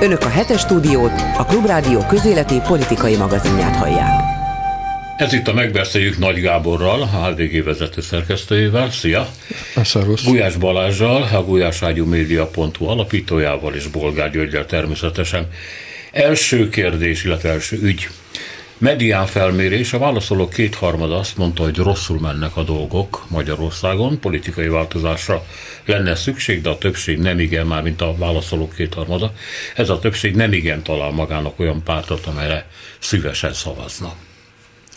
Önök a hetes stúdiót, a Klubrádió közéleti politikai magazinját hallják. Ez itt a Megbeszéljük Nagy Gáborral, a HVG vezető szerkesztőjével. Szia! Szervusz! Gulyás Balázsral, a gulyáságyúmédia.hu alapítójával és Bolgár Györgyel természetesen. Első kérdés, illetve első ügy. Medián felmérés, a válaszolók kétharmada azt mondta, hogy rosszul mennek a dolgok Magyarországon, politikai változásra lenne szükség, de a többség nem igen, már mint a válaszolók kétharmada. Ez a többség nem igen talál magának olyan pártot, amelyre szívesen szavazna.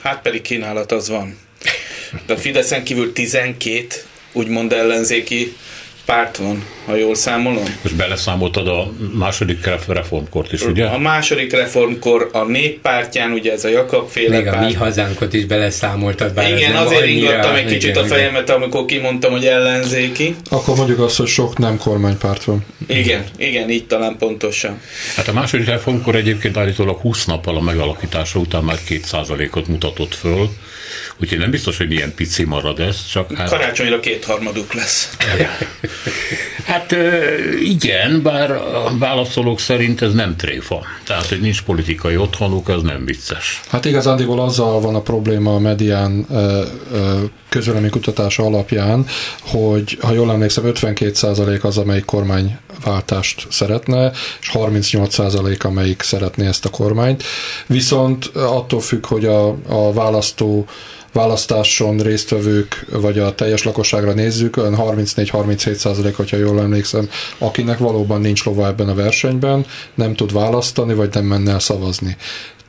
Hát pedig kínálat az van. De a Fideszen kívül 12 úgymond ellenzéki párt van, ha jól számolom. Most beleszámoltad a második reformkort is, ugye? A második reformkor a néppártján, ugye ez a Jakab féle Még párt. a mi hazánkot is beleszámoltad. Bár igen, azért ingattam egy kicsit igen, a fejemet, amikor kimondtam, hogy ellenzéki. Akkor mondjuk azt, hogy sok nem kormánypárt van. Igen, igen, így talán pontosan. Hát a második reformkor egyébként állítólag 20 nappal a megalakítása után már 2%-ot mutatott föl, úgyhogy nem biztos, hogy ilyen pici marad ez, csak hát... Karácsonyra kétharmaduk lesz. Hát igen, bár a válaszolók szerint ez nem tréfa. Tehát, hogy nincs politikai otthonuk, az nem vicces. Hát igazándiból azzal van a probléma a medián kutatása alapján, hogy ha jól emlékszem, 52% az, amelyik kormányváltást szeretne, és 38% amelyik szeretné ezt a kormányt. Viszont attól függ, hogy a, a választó választáson résztvevők, vagy a teljes lakosságra nézzük, olyan 34-37 százalék, hogyha jól emlékszem, akinek valóban nincs lova ebben a versenyben, nem tud választani, vagy nem menne el szavazni.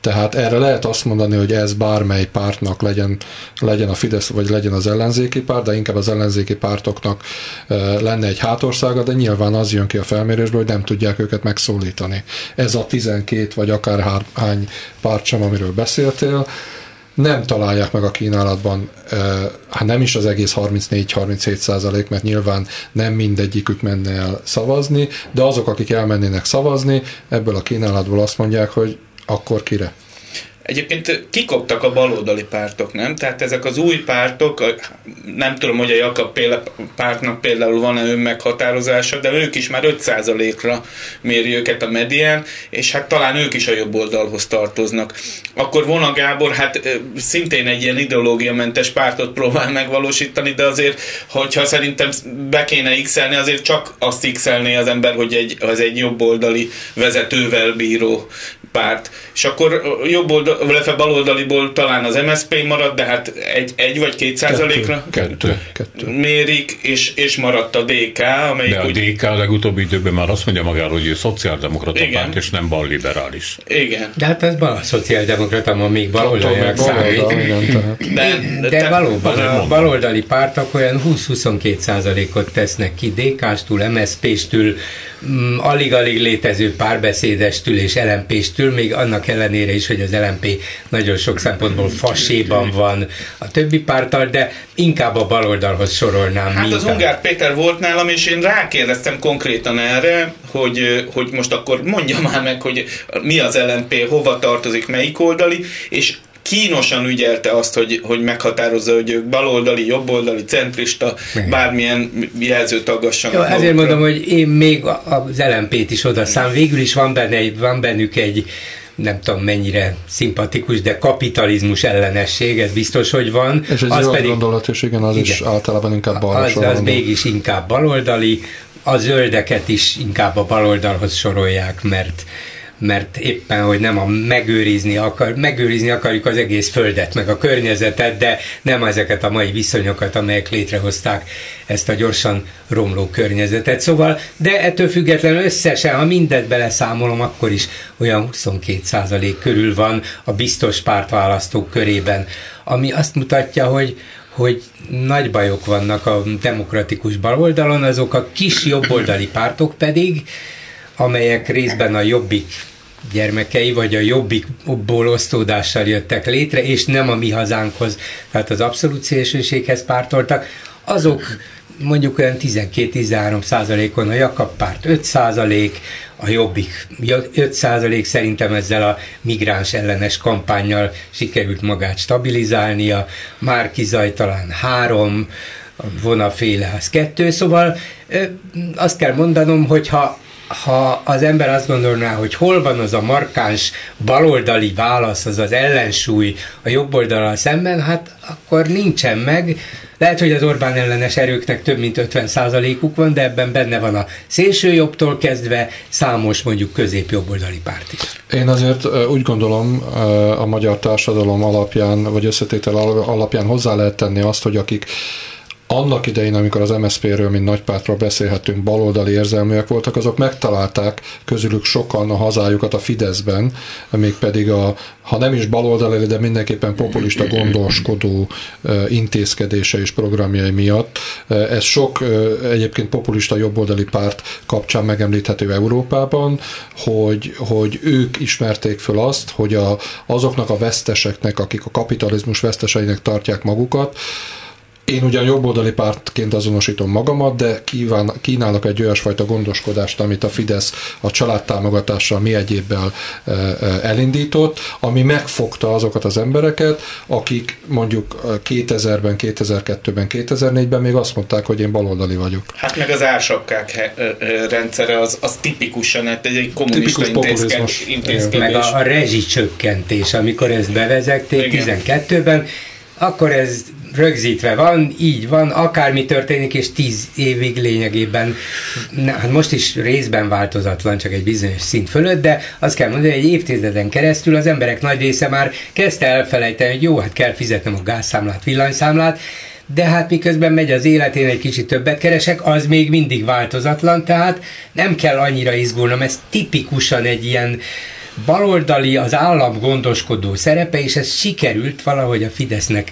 Tehát erre lehet azt mondani, hogy ez bármely pártnak legyen, legyen a Fidesz, vagy legyen az ellenzéki párt, de inkább az ellenzéki pártoknak lenne egy hátországa, de nyilván az jön ki a felmérésből, hogy nem tudják őket megszólítani. Ez a 12 vagy akár hány párt sem, amiről beszéltél, nem találják meg a kínálatban, hát nem is az egész 34-37 százalék, mert nyilván nem mindegyikük menne el szavazni, de azok, akik elmennének szavazni, ebből a kínálatból azt mondják, hogy akkor kire? Egyébként kikoptak a baloldali pártok, nem? Tehát ezek az új pártok, nem tudom, hogy a Jakab pártnak például van-e önmeghatározása, de ők is már 5%-ra méri őket a medián, és hát talán ők is a jobb oldalhoz tartoznak. Akkor Vona Gábor hát szintén egy ilyen ideológiamentes pártot próbál megvalósítani, de azért, hogyha szerintem be kéne x azért csak azt x az ember, hogy egy, az egy jobb oldali vezetővel bíró párt. És akkor jobb oldal, illetve baloldaliból talán az MSZP marad, de hát egy, egy vagy két százalékra kettő, kettő. mérik, és, és maradt a DK, amelyik De a úgy... DK a legutóbbi időben már azt mondja magáról, hogy ő szociáldemokrata Igen. párt, és nem balliberális. Igen. De hát ez bal szociáldemokrata, ma még baloldaliak számít. De, de, de valóban a baloldali pártok olyan 20-22 százalékot tesznek ki DK-stől, MSZP-stől, mm, alig-alig létező párbeszédestül és LMP-stől, még annak ellenére is, hogy az LMP nagyon sok szempontból faséban van a többi pártal, de inkább a baloldalhoz sorolnám. Hát az Ungár Péter volt nálam, és én rákérdeztem konkrétan erre, hogy, hogy most akkor mondja már meg, hogy mi az LMP, hova tartozik, melyik oldali, és kínosan ügyelte azt, hogy, hogy meghatározza, hogy ők baloldali, jobboldali, centrista, Igen. bármilyen jelzőt aggassanak. Jó, ezért mondom, hogy én még az LMP-t is oda szám. Végül is van, benne, van bennük egy nem tudom mennyire szimpatikus, de kapitalizmus ellenesség, ez biztos, hogy van. És egy az pedig, gondolat, és igen, az igen, is általában inkább baloldali. Az, az mégis inkább baloldali, a zöldeket is inkább a baloldalhoz sorolják, mert mert éppen, hogy nem a megőrizni, akar, megőrizni akarjuk az egész földet, meg a környezetet, de nem ezeket a mai viszonyokat, amelyek létrehozták ezt a gyorsan romló környezetet. Szóval, de ettől függetlenül összesen, ha mindet beleszámolom, akkor is olyan 22% körül van a biztos pártválasztók körében, ami azt mutatja, hogy, hogy nagy bajok vannak a demokratikus baloldalon, azok a kis jobboldali pártok pedig, amelyek részben a jobbik gyermekei, vagy a jobbikból osztódással jöttek létre, és nem a mi hazánkhoz, tehát az abszolút szélsőséghez pártoltak, azok mondjuk olyan 12-13 százalékon, a Jakab párt 5 százalék, a Jobbik 5 százalék szerintem ezzel a migráns ellenes kampányjal sikerült magát stabilizálnia, Márki Zaj talán 3, vonaféle az 2, szóval azt kell mondanom, hogy ha ha az ember azt gondolná, hogy hol van az a markáns baloldali válasz, az az ellensúly a jobb oldalal szemben, hát akkor nincsen meg. Lehet, hogy az Orbán ellenes erőknek több mint 50 uk van, de ebben benne van a szélső jobbtól kezdve számos mondjuk közép-jobboldali párt is. Én azért úgy gondolom a magyar társadalom alapján, vagy összetétel alapján hozzá lehet tenni azt, hogy akik annak idején, amikor az MSZP-ről, mint nagypártról beszélhetünk, baloldali érzelműek voltak, azok megtalálták közülük sokan a hazájukat a Fideszben, mégpedig a, ha nem is baloldali, de mindenképpen populista gondoskodó intézkedése és programjai miatt. Ez sok egyébként populista jobboldali párt kapcsán megemlíthető Európában, hogy, hogy ők ismerték föl azt, hogy a, azoknak a veszteseknek, akik a kapitalizmus veszteseinek tartják magukat, én ugyan jobboldali pártként azonosítom magamat, de kíván, kínálok egy olyasfajta gondoskodást, amit a Fidesz a családtámogatással mi egyébbel e, e, elindított, ami megfogta azokat az embereket, akik mondjuk 2000-ben, 2002-ben, 2004-ben még azt mondták, hogy én baloldali vagyok. Hát meg az ársapkák rendszere az, az tipikusan hát egy kommunista intézkedés. Meg a, a rezsicsökkentés, amikor ezt bevezették Igen. 12-ben, akkor ez rögzítve van, így van, akármi történik, és tíz évig lényegében, hát most is részben változatlan, csak egy bizonyos szint fölött, de azt kell mondani, hogy egy évtizeden keresztül az emberek nagy része már kezdte elfelejteni, hogy jó, hát kell fizetnem a gázszámlát, villanyszámlát, de hát miközben megy az életén egy kicsit többet keresek, az még mindig változatlan, tehát nem kell annyira izgulnom, ez tipikusan egy ilyen baloldali, az állam gondoskodó szerepe, és ez sikerült valahogy a Fidesznek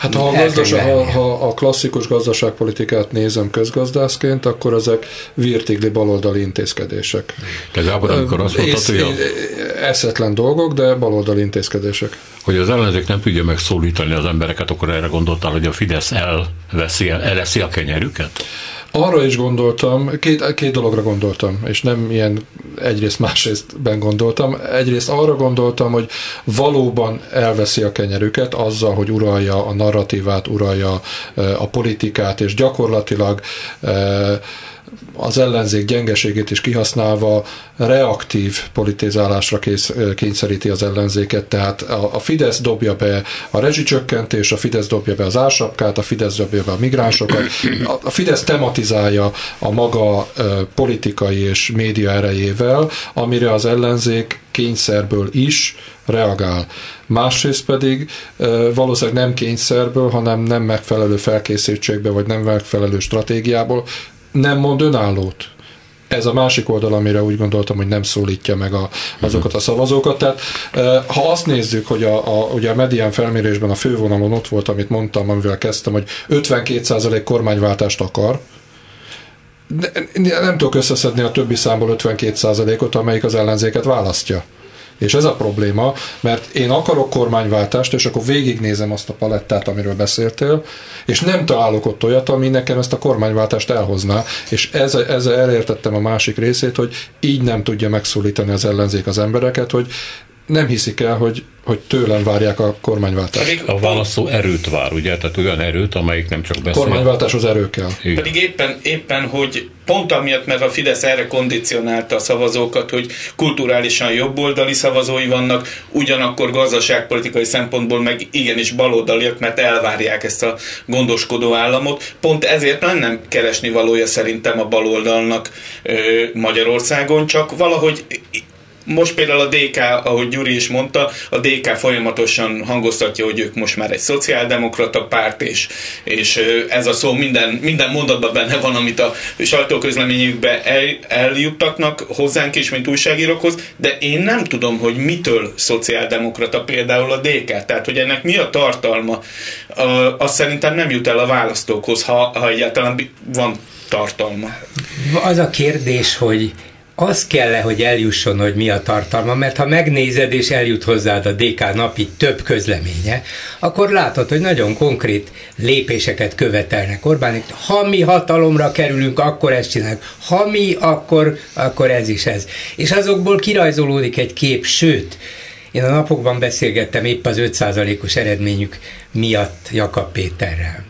Hát ha a, gazdaság, ha, ha a klasszikus gazdaságpolitikát nézem közgazdászként, akkor ezek virtigli baloldali intézkedések. Te Gábor, amikor azt mondtad, hogy a... Eszetlen dolgok, de baloldali intézkedések. Hogy az ellenzék nem tudja megszólítani az embereket, akkor erre gondoltál, hogy a Fidesz elveszi, elveszi a kenyerüket? Arra is gondoltam, két, két dologra gondoltam, és nem ilyen egyrészt másrésztben gondoltam. Egyrészt arra gondoltam, hogy valóban elveszi a kenyerüket azzal, hogy uralja a narratívát, uralja a politikát, és gyakorlatilag az ellenzék gyengeségét is kihasználva reaktív politizálásra kész, kényszeríti az ellenzéket, tehát a, a Fidesz dobja be a rezsicsökkentés, a Fidesz dobja be az ársapkát, a Fidesz dobja be a migránsokat, a, a Fidesz tematizálja a maga politikai és média erejével, amire az ellenzék kényszerből is reagál. Másrészt pedig valószínűleg nem kényszerből, hanem nem megfelelő felkészültségbe, vagy nem megfelelő stratégiából nem mond önállót. Ez a másik oldal, amire úgy gondoltam, hogy nem szólítja meg a, azokat a szavazókat. Tehát ha azt nézzük, hogy a, a, ugye a medián felmérésben a fővonalon ott volt, amit mondtam, amivel kezdtem, hogy 52% kormányváltást akar, nem tudok összeszedni a többi számból 52%-ot, amelyik az ellenzéket választja. És ez a probléma, mert én akarok kormányváltást, és akkor végignézem azt a palettát, amiről beszéltél, és nem találok ott olyat, ami nekem ezt a kormányváltást elhozná, és ezzel, ezzel elértettem a másik részét, hogy így nem tudja megszólítani az ellenzék az embereket, hogy nem hiszik el, hogy, hogy tőlem várják a kormányváltást. Pedig a válaszó erőt vár, ugye? Tehát olyan erőt, amelyik nem csak beszél. Kormányváltáshoz erő kell. Igen. Pedig éppen, éppen, hogy pont amiatt, mert a Fidesz erre kondicionálta a szavazókat, hogy kulturálisan jobboldali szavazói vannak, ugyanakkor gazdaságpolitikai szempontból meg igenis baloldaliak, mert elvárják ezt a gondoskodó államot. Pont ezért lenne keresni valója szerintem a baloldalnak Magyarországon, csak valahogy most például a DK, ahogy Gyuri is mondta, a DK folyamatosan hangoztatja, hogy ők most már egy szociáldemokrata párt, és, és ez a szó minden, minden mondatban benne van, amit a sajtóközleményükbe el, eljuttatnak hozzánk is, mint újságírókhoz, de én nem tudom, hogy mitől szociáldemokrata például a DK, tehát hogy ennek mi a tartalma, az szerintem nem jut el a választókhoz, ha, ha egyáltalán van tartalma. Az a kérdés, hogy az kell -e, hogy eljusson, hogy mi a tartalma, mert ha megnézed és eljut hozzád a DK napi több közleménye, akkor látod, hogy nagyon konkrét lépéseket követelnek Orbánik. Ha mi hatalomra kerülünk, akkor ezt csináljuk. Ha mi, akkor, akkor ez is ez. És azokból kirajzolódik egy kép, sőt, én a napokban beszélgettem épp az 5%-os eredményük miatt Jakab Péterrel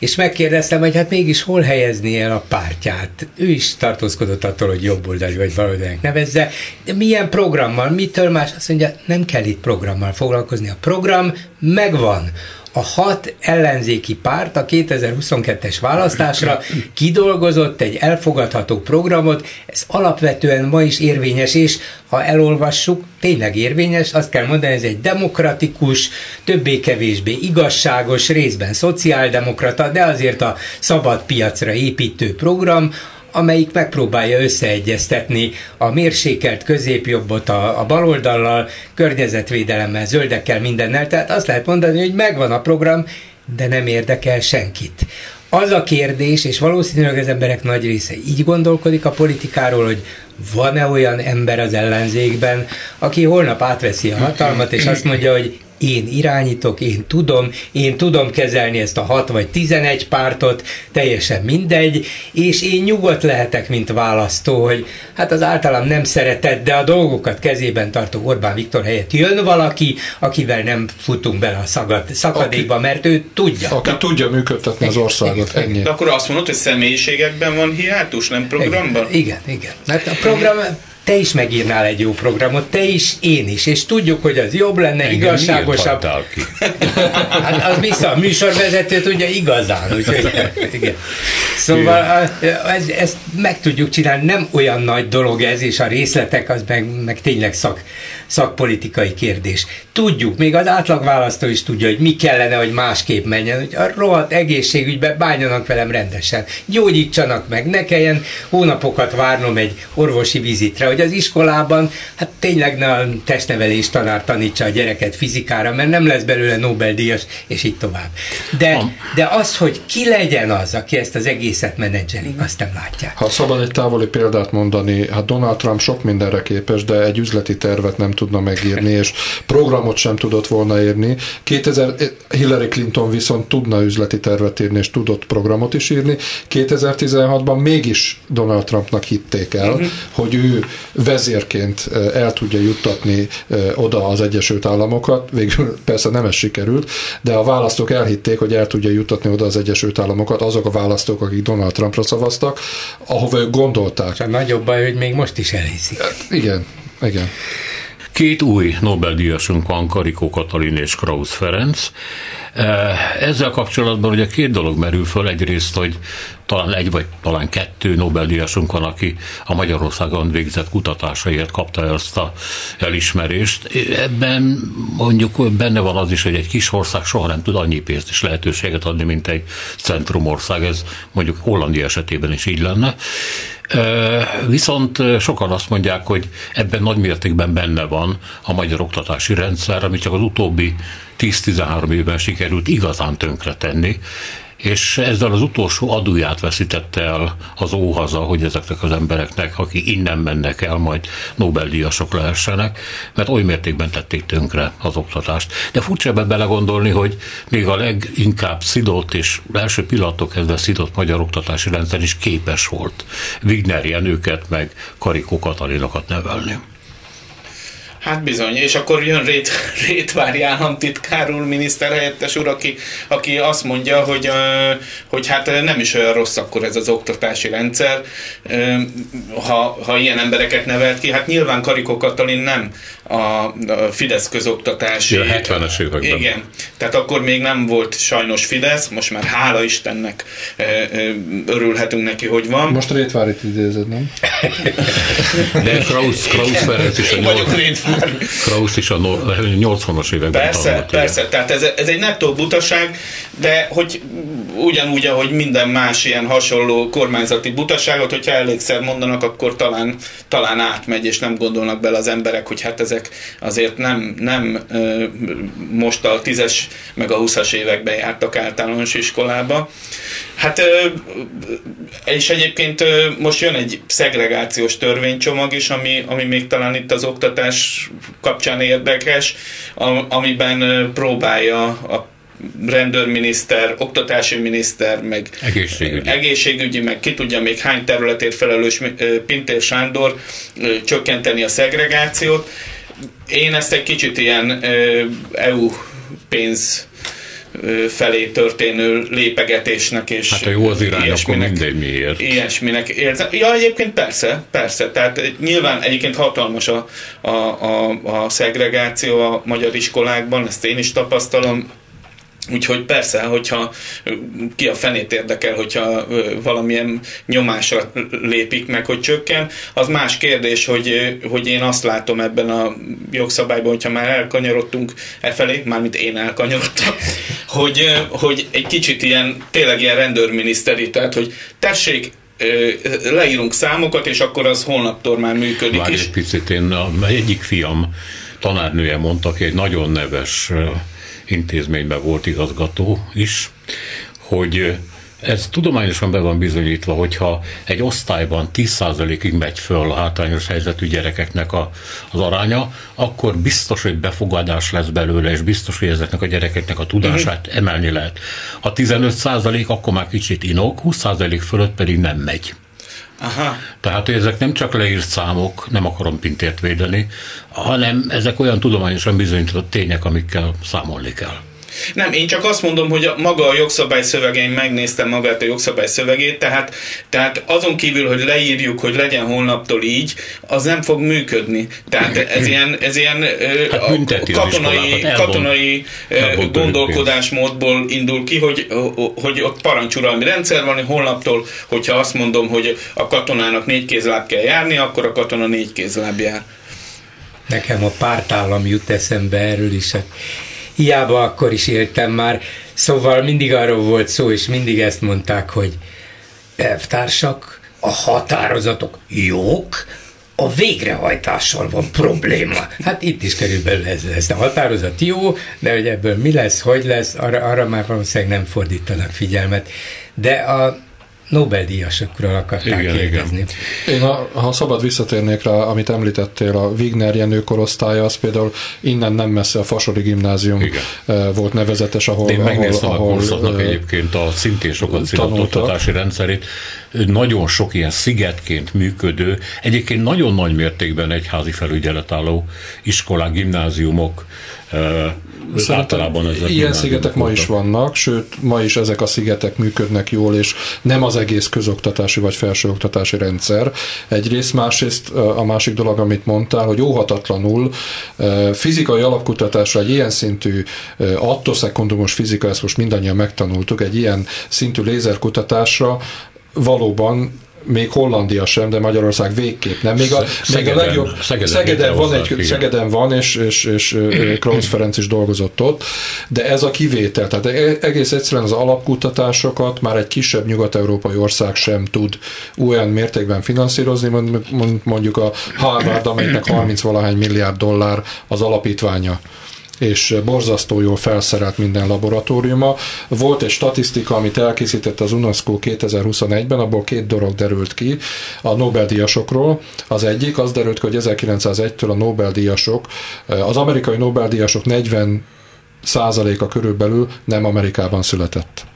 és megkérdeztem, hogy hát mégis hol helyezni el a pártját. Ő is tartózkodott attól, hogy jobboldali vagy baloldalinak nevezze, de milyen programmal, mitől más? Azt mondja, nem kell itt programmal foglalkozni. A program megvan a hat ellenzéki párt a 2022-es választásra kidolgozott egy elfogadható programot, ez alapvetően ma is érvényes, és ha elolvassuk, tényleg érvényes, azt kell mondani, ez egy demokratikus, többé-kevésbé igazságos, részben szociáldemokrata, de azért a szabad piacra építő program, amelyik megpróbálja összeegyeztetni a mérsékelt középjobbot a, a baloldallal, környezetvédelemmel, zöldekkel, mindennel. Tehát azt lehet mondani, hogy megvan a program, de nem érdekel senkit. Az a kérdés, és valószínűleg az emberek nagy része így gondolkodik a politikáról, hogy van-e olyan ember az ellenzékben, aki holnap átveszi a hatalmat, és azt mondja, hogy én irányítok, én tudom, én tudom kezelni ezt a 6 vagy 11 pártot, teljesen mindegy, és én nyugodt lehetek, mint választó, hogy hát az általam nem szeretett, de a dolgokat kezében tartó Orbán Viktor helyett jön valaki, akivel nem futunk bele a szagad, szakadékba, aki, mert ő tudja. Aki tudja működtetni az országot, ennyi. De akkor azt mondod, hogy személyiségekben van hiátus, nem programban? Igen, igen. igen. Mert a program te is megírnál egy jó programot, te is, én is, és tudjuk, hogy az jobb lenne, Engem igazságosabb. ki? hát az vissza a műsorvezető tudja igazán. Úgyhogy, igen. Szóval ez, ezt meg tudjuk csinálni, nem olyan nagy dolog ez, és a részletek az meg, meg tényleg szak, szakpolitikai kérdés. Tudjuk, még az átlagválasztó is tudja, hogy mi kellene, hogy másképp menjen, hogy a rohadt egészségügybe bánjanak velem rendesen, gyógyítsanak meg, ne kelljen hónapokat várnom egy orvosi vizitre, hogy az iskolában, hát tényleg ne a testnevelés tanár tanítsa a gyereket fizikára, mert nem lesz belőle Nobel-díjas, és így tovább. De, de az, hogy ki legyen az, aki ezt az egészet menedzseli, azt nem látják. Ha szabad egy távoli példát mondani, hát Donald Trump sok mindenre képes, de egy üzleti tervet nem tudna megírni, és programot sem tudott volna írni. 2000, Hillary Clinton viszont tudna üzleti tervet írni, és tudott programot is írni. 2016-ban mégis Donald Trumpnak hitték el, uh-huh. hogy ő vezérként el tudja juttatni oda az Egyesült Államokat. Végül persze nem ez sikerült, de a választók elhitték, hogy el tudja juttatni oda az Egyesült Államokat, azok a választók, akik Donald Trumpra szavaztak, ahova ők gondolták. A nagyobb baj, hogy még most is elhiszik. Igen, igen. Két új Nobel-díjasunk van, Karikó Katalin és Krausz Ferenc. Eh, ezzel kapcsolatban ugye két dolog merül föl. Egyrészt, hogy talán egy vagy talán kettő Nobel-díjasunk van, aki a Magyarországon végzett kutatásaiért kapta ezt a elismerést. Ebben mondjuk benne van az is, hogy egy kis ország soha nem tud annyi pénzt és lehetőséget adni, mint egy centrumország. Ez mondjuk Hollandia esetében is így lenne. Viszont sokan azt mondják, hogy ebben nagy mértékben benne van a magyar oktatási rendszer, ami csak az utóbbi 10-13 évben sikerült igazán tönkretenni, és ezzel az utolsó adóját veszítette el az óhaza, hogy ezeknek az embereknek, akik innen mennek el, majd Nobel-díjasok lehessenek, mert oly mértékben tették tönkre az oktatást. De furcsa ebben belegondolni, hogy még a leginkább szidott és első pillanatok kezdve szidott magyar oktatási rendszer is képes volt Wigner Jenőket meg Karikó Katalinokat nevelni. Hát bizony, és akkor jön Rét, Rétvári államtitkár úr, miniszterhelyettes úr, aki, aki azt mondja, hogy, hogy hát nem is olyan rossz akkor ez az oktatási rendszer, ha, ha ilyen embereket nevelt ki. Hát nyilván Karikó Katalin nem a Fidesz közoktatási... Ja, 70-es években. Igen, tehát akkor még nem volt sajnos Fidesz, most már hála Istennek örülhetünk neki, hogy van. Most Rétvárit idézed, nem? De Krausz, Krausz Ferenc is a, Krausz is a 80-as években Persze, tanult, persze, igen. tehát ez, ez egy nettó butaság, de hogy ugyanúgy, ahogy minden más ilyen hasonló kormányzati butaságot, hogyha elégszer mondanak, akkor talán, talán átmegy, és nem gondolnak bele az emberek, hogy hát ezek azért nem, nem most a tízes meg a huszas években jártak általános iskolába. Hát és egyébként most jön egy szegregációs törvénycsomag is, ami, ami még talán itt az oktatás kapcsán érdekes, amiben próbálja a rendőrminiszter, oktatási miniszter, meg egészségügyi. egészségügyi, meg ki tudja még hány területét felelős Pintér Sándor csökkenteni a szegregációt. Én ezt egy kicsit ilyen EU pénz felé történő lépegetésnek és Hát a jó az irány, akkor mindegy miért. Ilyesminek érzem. Ja, egyébként persze, persze. Tehát nyilván egyébként hatalmas a, a, a, a szegregáció a magyar iskolákban, ezt én is tapasztalom, Úgyhogy persze, hogyha ki a fenét érdekel, hogyha valamilyen nyomásra lépik meg, hogy csökken, az más kérdés, hogy, hogy én azt látom ebben a jogszabályban, hogyha már elkanyarodtunk e felé, mármint én elkanyarodtam, hogy, hogy egy kicsit ilyen, tényleg ilyen rendőrminiszteri, tehát hogy tessék, leírunk számokat, és akkor az holnaptól már működik Várj is. egy picit, én a, egyik fiam tanárnője mondta, aki egy nagyon neves intézményben volt igazgató is, hogy ez tudományosan be van bizonyítva, hogyha egy osztályban 10%-ig megy föl a hátrányos helyzetű gyerekeknek a, az aránya, akkor biztos, hogy befogadás lesz belőle, és biztos, hogy ezeknek a gyerekeknek a tudását emelni lehet. Ha 15% akkor már kicsit inok, 20% fölött pedig nem megy. Aha. Tehát, ezek nem csak leírt számok, nem akarom Pintért védeni, hanem ezek olyan tudományosan bizonyított tények, amikkel számolni kell. Nem, én csak azt mondom, hogy a, maga a jogszabály szövegén megnéztem magát a jogszabály szövegét, tehát, tehát azon kívül, hogy leírjuk, hogy legyen holnaptól így, az nem fog működni. Tehát ez ilyen, ez ilyen hát a katonai, katonai gondolkodásmódból indul ki, hogy, hogy ott parancsuralmi rendszer van, hogy holnaptól, hogyha azt mondom, hogy a katonának négy kézláb kell járni, akkor a katona négy kézláb jár. Nekem a pártállam jut eszembe erről is. Hiába akkor is éltem már, szóval mindig arról volt szó, és mindig ezt mondták, hogy elvtársak, a határozatok jók, a végrehajtással van probléma. Hát itt is körülbelül ez lesz. A határozat jó, de hogy ebből mi lesz, hogy lesz, arra, arra már valószínűleg nem fordítanak figyelmet. De a Nobel-díjasokról akarták igen, kérdezni. Igen. Én, ha, ha szabad visszatérnék rá, amit említettél, a Wigner Jenő korosztálya, az például innen nem messze a Fasori Gimnázium igen. Eh, volt nevezetes, ahol... Én megnéztem ahol, a kurzatnak uh, egyébként a szintén sokat színott oktatási rendszerét. Nagyon sok ilyen szigetként működő, egyébként nagyon nagy mértékben egyházi felügyelet álló iskolák, gimnáziumok, eh, általában ezek ilyen szigetek ma is vannak, sőt, ma is ezek a szigetek működnek jól, és nem az egész közoktatási vagy felsőoktatási rendszer. Egyrészt, másrészt a másik dolog, amit mondtál, hogy óhatatlanul fizikai alapkutatásra egy ilyen szintű attoszekundumos fizika, ezt most mindannyian megtanultuk, egy ilyen szintű lézerkutatásra valóban még Hollandia sem, de Magyarország végképp nem. Még a, Szegeden, még a legjobb, Szegeden, Szegeden van, egy, igen. Szegeden van, és, és, és Klaus Ferenc is dolgozott ott, de ez a kivétel. Tehát e- egész egyszerűen az alapkutatásokat már egy kisebb nyugat-európai ország sem tud olyan mértékben finanszírozni, mondjuk a Harvard, amelynek 30 valahány milliárd dollár az alapítványa és borzasztó jól felszerelt minden laboratóriuma. Volt egy statisztika, amit elkészített az UNESCO 2021-ben, abból két dolog derült ki a Nobel-díjasokról. Az egyik, az derült ki, hogy 1901-től a Nobel-díjasok, az amerikai Nobel-díjasok 40 százaléka körülbelül nem Amerikában született.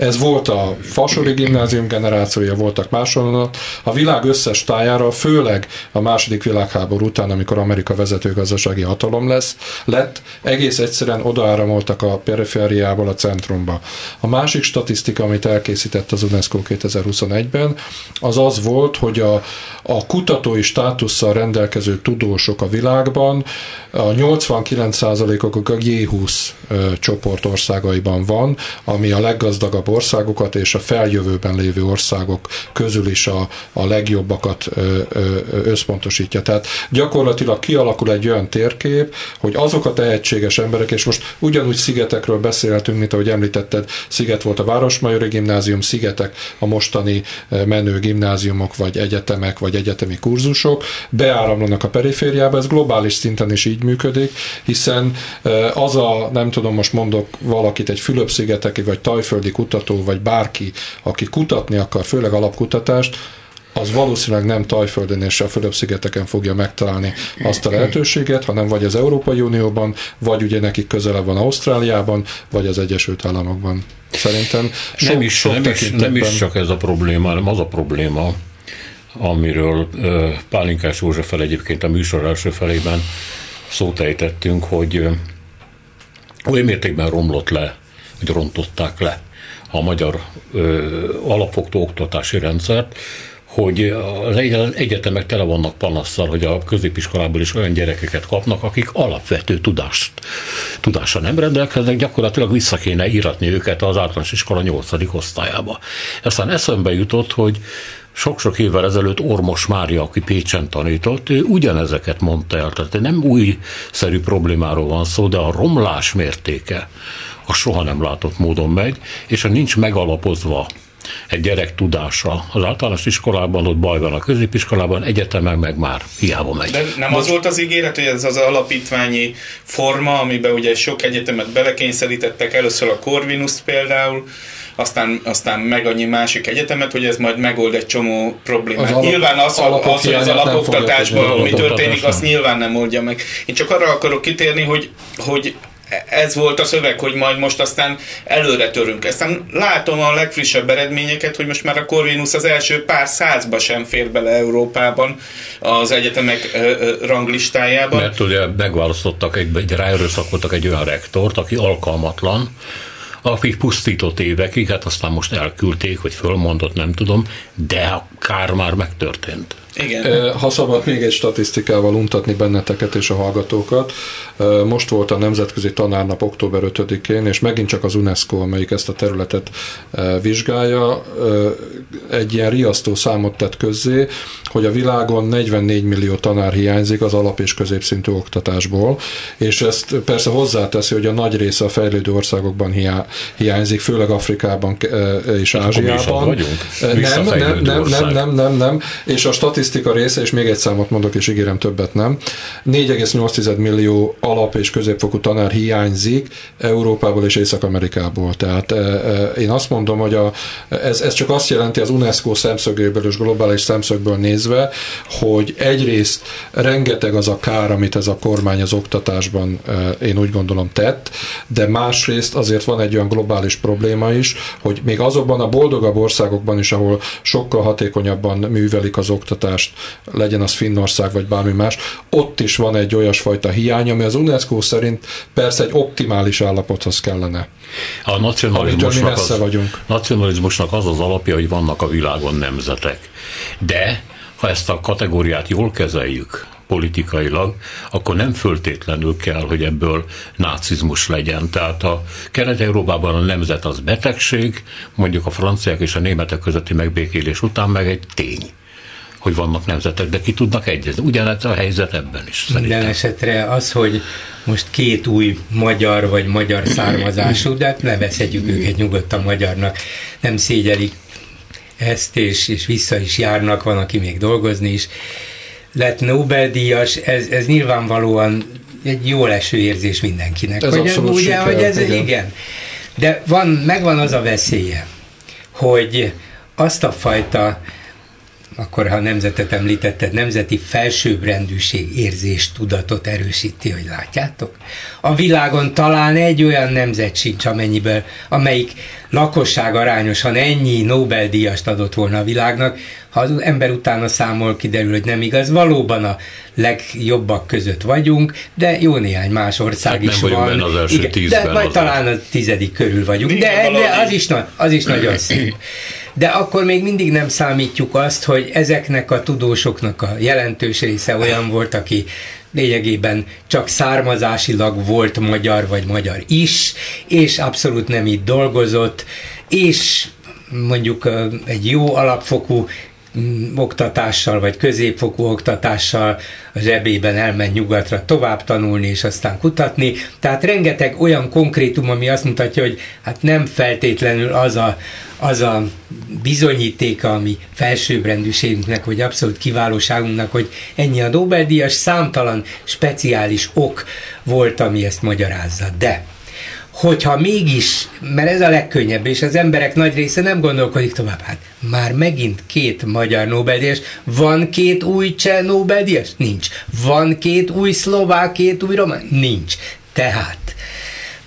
Ez volt a Fasori gimnázium generációja, voltak máshonnan. A világ összes tájára, főleg a második világháború után, amikor Amerika vezető gazdasági hatalom lesz, lett, egész egyszerűen odaáramoltak a perifériából a centrumba. A másik statisztika, amit elkészített az UNESCO 2021-ben, az az volt, hogy a, a kutatói státusszal rendelkező tudósok a világban, a 89%-ok a G20 csoport országaiban van, ami a leggazdagabb országokat és a feljövőben lévő országok közül is a, a legjobbakat összpontosítja. Tehát gyakorlatilag kialakul egy olyan térkép, hogy azok a tehetséges emberek, és most ugyanúgy szigetekről beszélhetünk, mint ahogy említetted, sziget volt a Városmajori Gimnázium, szigetek a mostani menő gimnáziumok, vagy egyetemek, vagy egyetemi kurzusok, beáramlanak a perifériába, ez globális szinten is így működik, hiszen az a, nem tudom, most mondok valakit, egy Fülöp-szigeteki vagy tajföldi kutató, kutató, vagy bárki, aki kutatni akar, főleg alapkutatást, az valószínűleg nem Tajföldön és a Fülöp-szigeteken fogja megtalálni azt a lehetőséget, hanem vagy az Európai Unióban, vagy ugye nekik közelebb van Ausztráliában, vagy az Egyesült Államokban. Szerintem sok, nem, is, sok nem, is, nem is csak ez a probléma, hanem az a probléma, amiről Pálinkás Józseffel egyébként a műsor első felében szót ejtettünk, hogy olyan mértékben romlott le hogy rontották le a magyar ö, alapfogtó oktatási rendszert, hogy az egyetemek tele vannak panasszal, hogy a középiskolából is olyan gyerekeket kapnak, akik alapvető tudást, tudásra nem rendelkeznek, gyakorlatilag vissza kéne íratni őket az általános iskola 8. osztályába. Aztán eszembe jutott, hogy sok-sok évvel ezelőtt Ormos Mária, aki Pécsen tanított, ő ugyanezeket mondta el. Tehát nem újszerű problémáról van szó, de a romlás mértéke a soha nem látott módon megy, és ha nincs megalapozva egy gyerek tudása. Az általános iskolában ott baj van, a középiskolában, egyetemen meg már hiába megy. De nem az volt az ígéret, hogy ez az alapítványi forma, amiben ugye sok egyetemet belekényszerítettek, először a Corvinus például, aztán, aztán meg annyi másik egyetemet, hogy ez majd megold egy csomó problémát. Az alap, nyilván az, az, hogy az alapoktatásban mi történik, azt nyilván nem oldja meg. Én csak arra akarok kitérni, hogy, hogy ez volt a szöveg, hogy majd most aztán előre törünk. Aztán látom a legfrissebb eredményeket, hogy most már a Corvinus az első pár százba sem fér bele Európában az egyetemek ranglistájában. Mert ugye megválasztottak, egy, egy ráerőszakoltak egy olyan rektort, aki alkalmatlan, akik pusztított évekig, hát aztán most elküldték, vagy fölmondott, nem tudom, de a kár már megtörtént. Igen. Ha szabad még egy statisztikával untatni benneteket és a hallgatókat, most volt a Nemzetközi Tanárnap október 5-én, és megint csak az UNESCO, amelyik ezt a területet vizsgálja, egy ilyen riasztó számot tett közzé, hogy a világon 44 millió tanár hiányzik az alap- és középszintű oktatásból, és ezt persze hozzáteszi, hogy a nagy része a fejlődő országokban hiányzik, főleg Afrikában és Ázsiában. Nem, nem, nem, nem, nem, nem, nem, és a statisztikával statisztika része, és még egy számot mondok, és ígérem többet nem. 4,8 millió alap- és középfokú tanár hiányzik Európából és Észak-Amerikából. Tehát e, e, én azt mondom, hogy a, ez, ez csak azt jelenti az UNESCO szemszögéből és globális szemszögből nézve, hogy egyrészt rengeteg az a kár, amit ez a kormány az oktatásban e, én úgy gondolom tett, de másrészt azért van egy olyan globális probléma is, hogy még azokban a boldogabb országokban is, ahol sokkal hatékonyabban művelik az oktatást, oktatást, legyen az Finnország vagy bármi más, ott is van egy olyasfajta hiány, ami az UNESCO szerint persze egy optimális állapothoz kellene. A nacionalizmusnak az, vagyunk. nacionalizmusnak az az alapja, hogy vannak a világon nemzetek. De ha ezt a kategóriát jól kezeljük, politikailag, akkor nem föltétlenül kell, hogy ebből nácizmus legyen. Tehát a Kelet-Európában a nemzet az betegség, mondjuk a franciák és a németek közötti megbékélés után meg egy tény hogy vannak nemzetek, de ki tudnak egyezni. Ugyanez a helyzet ebben is szerintem. Minden esetre az, hogy most két új magyar vagy magyar származású, de hát nevezhetjük őket nyugodtan magyarnak, nem szégyelik ezt, és, és vissza is járnak, van, aki még dolgozni is. Lett Nobel-díjas, ez, ez nyilvánvalóan egy jó leső érzés mindenkinek. Ez hogy, ugye, siker, hogy ez, igen. igen. De van, megvan az a veszélye, hogy azt a fajta akkor ha a nemzetet említetted, nemzeti felsőbbrendűség érzés tudatot erősíti, hogy látjátok? A világon talán egy olyan nemzet sincs, amennyiből, amelyik lakosság arányosan ennyi Nobel-díjast adott volna a világnak, ha az ember utána számol, kiderül, hogy nem igaz. Valóban a legjobbak között vagyunk, de jó néhány más ország hát is nem van. Benne az első Igen, tízben de majd talán a tizedik körül vagyunk. De, de az, is, az is nagyon szép de akkor még mindig nem számítjuk azt, hogy ezeknek a tudósoknak a jelentős része olyan volt, aki lényegében csak származásilag volt magyar vagy magyar is, és abszolút nem itt dolgozott, és mondjuk egy jó alapfokú oktatással, vagy középfokú oktatással az ebében elmegy nyugatra tovább tanulni, és aztán kutatni. Tehát rengeteg olyan konkrétum, ami azt mutatja, hogy hát nem feltétlenül az a, az a bizonyítéka, ami felsőbbrendűségünknek, vagy abszolút kiválóságunknak, hogy ennyi a Nobel-díjas, számtalan speciális ok volt, ami ezt magyarázza. De hogyha mégis, mert ez a legkönnyebb, és az emberek nagy része nem gondolkodik tovább, hát már megint két magyar Nobel-díjas, van két új cseh Nobel-díjas? Nincs. Van két új szlovák, két új román? Nincs. Tehát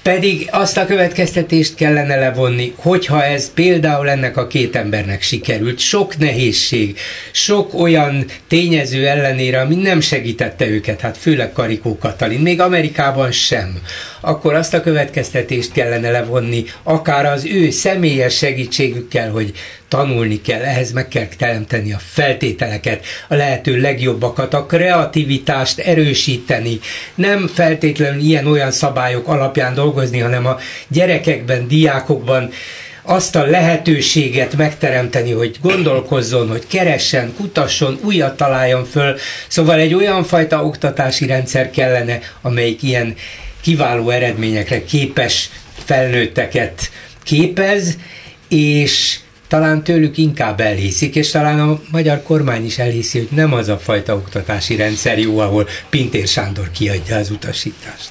Pedig azt a következtetést kellene levonni, hogyha ez például ennek a két embernek sikerült, sok nehézség, sok olyan tényező ellenére, ami nem segítette őket, hát főleg Karikó Katalin, még Amerikában sem, akkor azt a következtetést kellene levonni, akár az ő személyes segítségükkel, hogy tanulni kell, ehhez meg kell teremteni a feltételeket, a lehető legjobbakat, a kreativitást erősíteni, nem feltétlenül ilyen-olyan szabályok alapján dolgozni, hanem a gyerekekben, diákokban azt a lehetőséget megteremteni, hogy gondolkozzon, hogy keressen, kutasson, újat találjon föl. Szóval egy olyan fajta oktatási rendszer kellene, amelyik ilyen kiváló eredményekre képes felnőtteket képez, és talán tőlük inkább elhiszik, és talán a magyar kormány is elhiszi, hogy nem az a fajta oktatási rendszer jó, ahol Pintér Sándor kiadja az utasítást.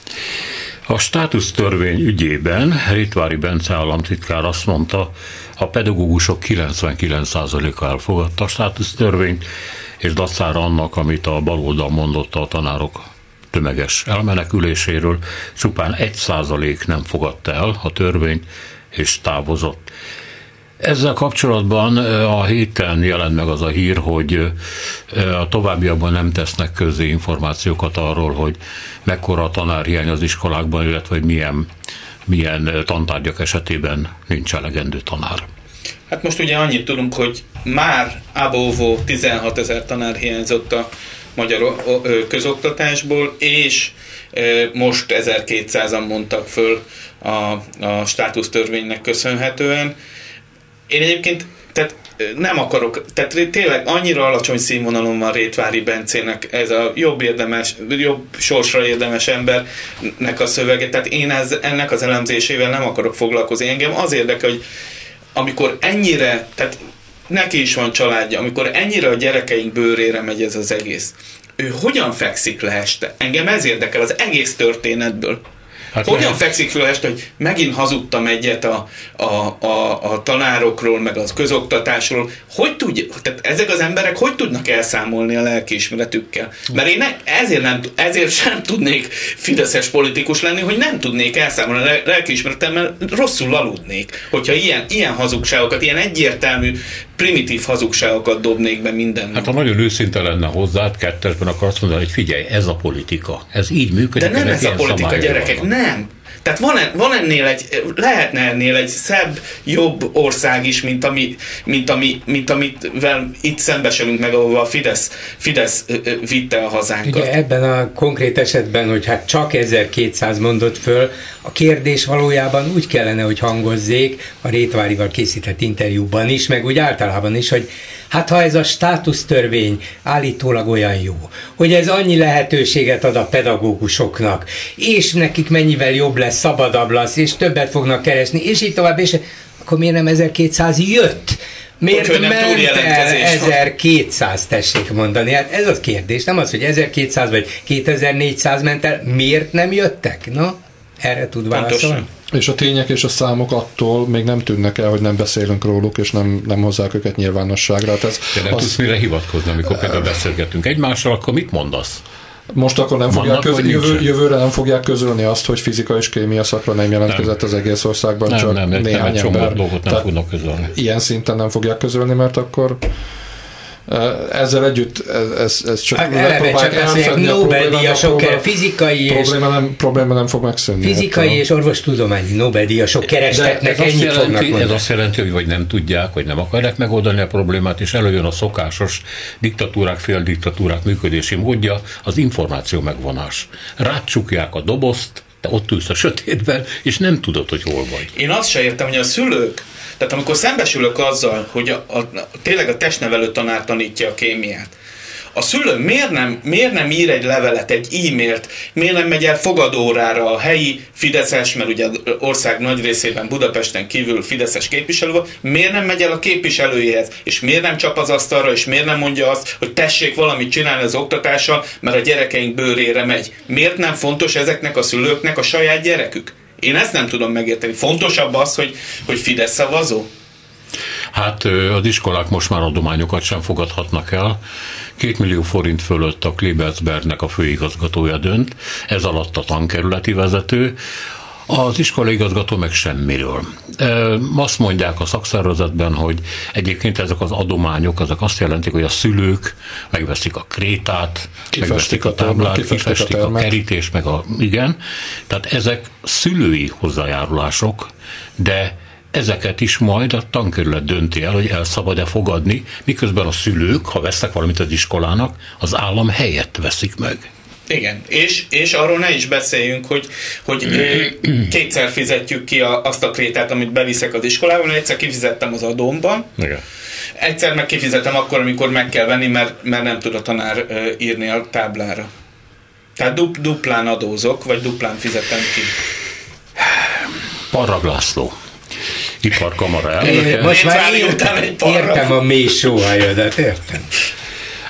A státusztörvény ügyében Ritvári Bence államtitkár azt mondta, a pedagógusok 99%-a elfogadta a státusztörvényt, és dacára annak, amit a baloldal mondott a tanárok tömeges elmeneküléséről, csupán 1% nem fogadta el a törvényt, és távozott. Ezzel kapcsolatban a héten jelent meg az a hír, hogy a továbbiakban nem tesznek közé információkat arról, hogy mekkora a tanárhiány az iskolákban, illetve hogy milyen, milyen tantárgyak esetében nincs elegendő tanár. Hát most ugye annyit tudunk, hogy már abóvó 16 ezer tanár hiányzott a magyar közoktatásból, és most 1200-an mondtak föl a, a státusztörvénynek köszönhetően. Én egyébként tehát nem akarok, tehát tényleg annyira alacsony színvonalon van Rétvári Bencének ez a jobb érdemes, jobb sorsra érdemes embernek a szövege, tehát én ez, ennek az elemzésével nem akarok foglalkozni. Engem az érdekel, hogy amikor ennyire, tehát neki is van családja, amikor ennyire a gyerekeink bőrére megy ez az egész, ő hogyan fekszik le este? Engem ez érdekel az egész történetből. Hát Hogyan lehet. fekszik föl este, hogy megint hazudtam egyet a, a, a, a tanárokról, meg az közoktatásról. Hogy tudja, tehát ezek az emberek hogy tudnak elszámolni a lelkiismeretükkel? Mert én ne, ezért, nem, ezért sem tudnék fideszes politikus lenni, hogy nem tudnék elszámolni a lelkiismeretemmel, rosszul aludnék. Hogyha ilyen, ilyen hazugságokat, ilyen egyértelmű primitív hazugságokat dobnék be minden. Hát ha nagyon őszinte lenne hozzá, kettesben akkor azt mondani, hogy figyelj, ez a politika. Ez így működik. De nem ez a politika, gyerekek, vannak. nem. Tehát van, van ennél egy, lehetne ennél egy szebb, jobb ország is, mint, ami, mint, ami, mint amit itt szembesülünk meg, ahova a Fidesz, Fidesz vitte a hazánkat. Ugye ebben a konkrét esetben, hogy hát csak 1200 mondott föl, a kérdés valójában úgy kellene, hogy hangozzék a Rétvárival készített interjúban is, meg úgy általában is, hogy Hát ha ez a státusztörvény állítólag olyan jó, hogy ez annyi lehetőséget ad a pedagógusoknak, és nekik mennyivel jobb lesz, szabadabb lesz, és többet fognak keresni, és így tovább, és akkor miért nem 1200 jött? Miért hogy ment el 1200, tessék mondani? Hát ez az kérdés, nem az, hogy 1200 vagy 2400 ment el, miért nem jöttek? Na, erre tud válaszolni? És a tények és a számok attól még nem tűnnek el, hogy nem beszélünk róluk, és nem, nem hozzák őket nyilvánosságra. Hát ez De nem az... tudsz mire hivatkozni, amikor például beszélgetünk egymással, akkor mit mondasz? Most akkor nem fogják közölni, jövő, jövőre nem fogják közölni azt, hogy fizika és kémia szakra nem jelentkezett nem. az egész országban, nem, csak nem, nem, néhány nem, ember. dolgot nem fognak közölni. Ilyen szinten nem fogják közölni, mert akkor ezzel együtt ez, ez, ez csak hát megpróbálják elfedni a Nobel-díjasok, fizikai és probléma nem, probléma nem fog megszűnni. Fizikai hát, és orvostudományi Nobel-díjasok kerestetnek, ennyit jelenti, fognak mondani. Ez azt jelenti, hogy vagy nem tudják, vagy nem akarják megoldani a problémát, és előjön a szokásos diktatúrák, féldiktatúrák működési módja, az információ megvonás. Rácsukják a dobozt, te ott ülsz a sötétben, és nem tudod, hogy hol vagy. Én azt se értem, hogy a szülők tehát amikor szembesülök azzal, hogy a, a, tényleg a testnevelő tanár tanítja a kémiát, a szülő miért nem, miért nem ír egy levelet, egy e-mailt, miért nem megy el fogadórára a helyi Fideszes, mert ugye ország nagy részében Budapesten kívül Fideszes képviselő van, miért nem megy el a képviselőjéhez, és miért nem csap az asztalra, és miért nem mondja azt, hogy tessék valamit csinálni az oktatással, mert a gyerekeink bőrére megy. Miért nem fontos ezeknek a szülőknek a saját gyerekük? Én ezt nem tudom megérteni. Fontosabb az, hogy, hogy Fidesz szavazó? Hát az iskolák most már adományokat sem fogadhatnak el. Két millió forint fölött a Klebersbergnek a főigazgatója dönt, ez alatt a tankerületi vezető. Az iskolaigazgató meg semmiről. Azt mondják a szakszervezetben, hogy egyébként ezek az adományok, azok azt jelentik, hogy a szülők megveszik a krétát, Kifestik megveszik a a táblát, kifestik a kifestik a, termet. kerítést, meg a, igen. Tehát ezek szülői hozzájárulások, de ezeket is majd a tankerület dönti el, hogy el szabad-e fogadni, miközben a szülők, ha vesznek valamit az iskolának, az állam helyett veszik meg. Igen, és, és arról ne is beszéljünk, hogy, hogy kétszer fizetjük ki a, azt a krétát, amit beviszek az iskolába, mert egyszer kifizettem az adómban, Igen. egyszer meg kifizetem akkor, amikor meg kell venni, mert, mert nem tud a tanár írni a táblára. Tehát dupl, duplán adózok, vagy duplán fizetem ki. Parrag László, iparkamara elnöke. Most már értem, értem a mély sóhajadat, értem.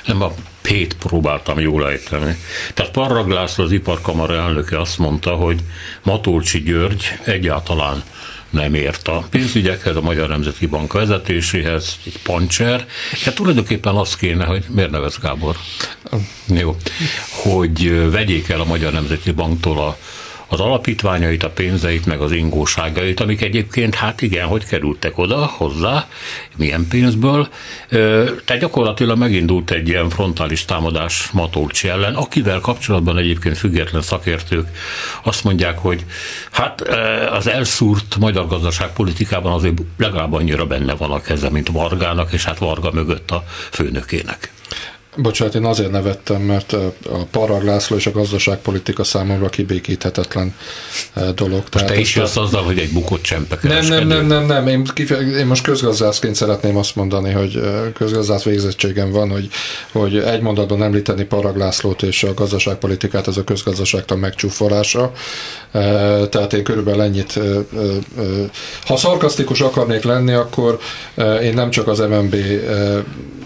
Nem a Pét próbáltam jól ejteni. Tehát Parrag László, az iparkamara elnöke azt mondta, hogy Matolcsi György egyáltalán nem ért a pénzügyekhez, a Magyar Nemzeti Bank vezetéséhez, egy pancser. Hát tulajdonképpen az kéne, hogy miért nevez Gábor? Jó. Hogy vegyék el a Magyar Nemzeti Banktól a az alapítványait, a pénzeit, meg az ingóságait, amik egyébként, hát igen, hogy kerültek oda hozzá, milyen pénzből. Tehát gyakorlatilag megindult egy ilyen frontális támadás Matolcsi ellen, akivel kapcsolatban egyébként független szakértők azt mondják, hogy hát az elszúrt magyar gazdaságpolitikában azért legalább annyira benne van a keze, mint Vargának, és hát Varga mögött a főnökének. Bocsánat, én azért nevettem, mert a Parag László és a gazdaságpolitika számomra kibékíthetetlen dolog. Te is ezt a- jössz azzal, hogy egy bukott csempe nem, nem, nem, nem, nem. Én, kife- én most közgazdászként szeretném azt mondani, hogy közgazdász végzettségem van, hogy, hogy egy mondatban említeni Parag Lászlót és a gazdaságpolitikát, ez a közgazdaságtan megcsúfolása. Eh, Tehát én körülbelül ennyit, ha szarkasztikus akarnék lenni, akkor én nem csak az MNB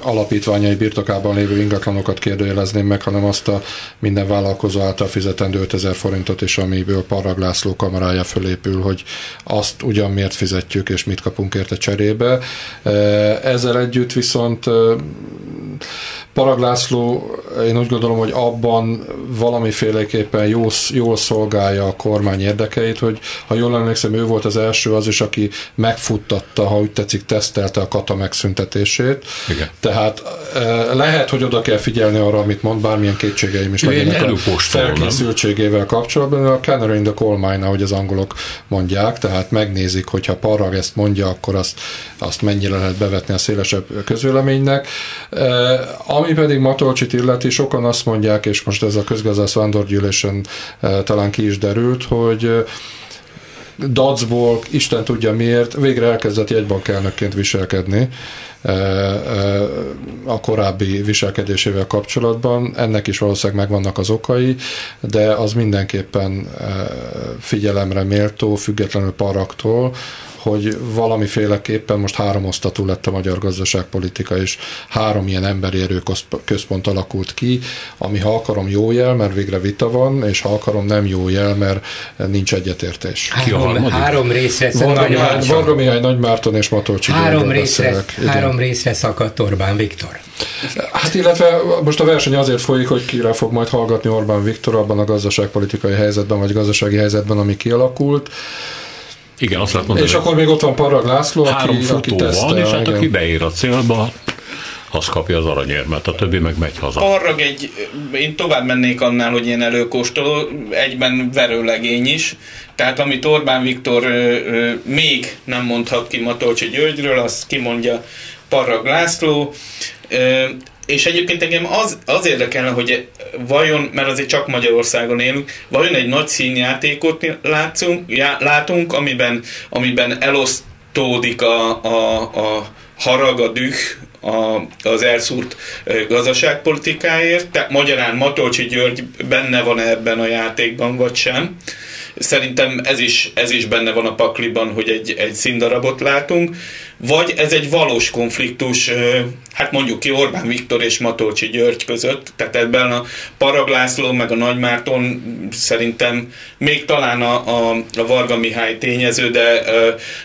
alapítványai birtokában lévő ingatlanokat kérdőjelezném meg, hanem azt a minden vállalkozó által fizetendő 5000 forintot is, amiből Parag László kamarája fölépül, hogy azt ugyan miért fizetjük, és mit kapunk érte cserébe. Ezzel együtt viszont Parag László, én úgy gondolom, hogy abban valamiféleképpen jól, jól szolgálja a kormány érdekeit, hogy ha jól emlékszem, ő volt az első az is, aki megfuttatta, ha úgy tetszik, tesztelte a kata megszüntetését. Igen. Tehát eh, lehet, hogy oda kell figyelni arra, amit mond, bármilyen kétségeim is legyenek a felkészültségével kapcsolatban, a canary in the coal mine, ahogy az angolok mondják, tehát megnézik, hogyha Parag ezt mondja, akkor azt, azt mennyire lehet bevetni a szélesebb közvéleménynek. Eh, Ami pedig Matolcsit illeti, sokan azt mondják, és most ez a közgazdász vándorgyűlésen eh, talán ki is derült, hogy eh, Dacból, Isten tudja miért, végre elkezdett jegybankelnökként viselkedni e, e, a korábbi viselkedésével kapcsolatban. Ennek is valószínűleg megvannak az okai, de az mindenképpen figyelemre méltó, függetlenül paraktól, hogy valamiféleképpen most három osztatú lett a magyar gazdaságpolitika, és három ilyen emberi erőközpont alakult ki, ami ha akarom jó jel, mert végre vita van, és ha akarom nem jó jel, mert nincs egyetértés. Három, három részre, Varga Mihály, gyorsan. Varga Mihály Nagy Márton és Matolcsi három részre, három részre szakadt Orbán Viktor. Hát illetve most a verseny azért folyik, hogy kire fog majd hallgatni Orbán Viktor abban a gazdaságpolitikai helyzetben, vagy gazdasági helyzetben, ami kialakult. Igen, azt lehet mondani, És akkor még ott van Parag László, három aki, aki futó tesztel. van, és hát igen. aki beér a célba, az kapja az aranyérmet, a többi meg megy haza. Parrag egy, én tovább mennék annál, hogy ilyen előkóstoló, egyben verőlegény is. Tehát amit Orbán Viktor ö, ö, még nem mondhat ki Matolcsi Györgyről, azt kimondja Parrag László. Ö, és egyébként engem az, az érdekelne, hogy vajon, mert azért csak Magyarországon élünk, vajon egy nagy színjátékot látszunk, já, látunk, amiben, amiben elosztódik a, a, a harag, a düh, a, az elszúrt gazdaságpolitikáért. Tehát magyarán Matolcsi György benne van ebben a játékban, vagy sem. Szerintem ez is, ez is benne van a pakliban, hogy egy, egy színdarabot látunk. Vagy ez egy valós konfliktus, hát mondjuk ki Orbán Viktor és Matolcsi György között, tehát ebben a Paraglászló meg a Nagymárton szerintem még talán a, a, a Varga Mihály tényező, de,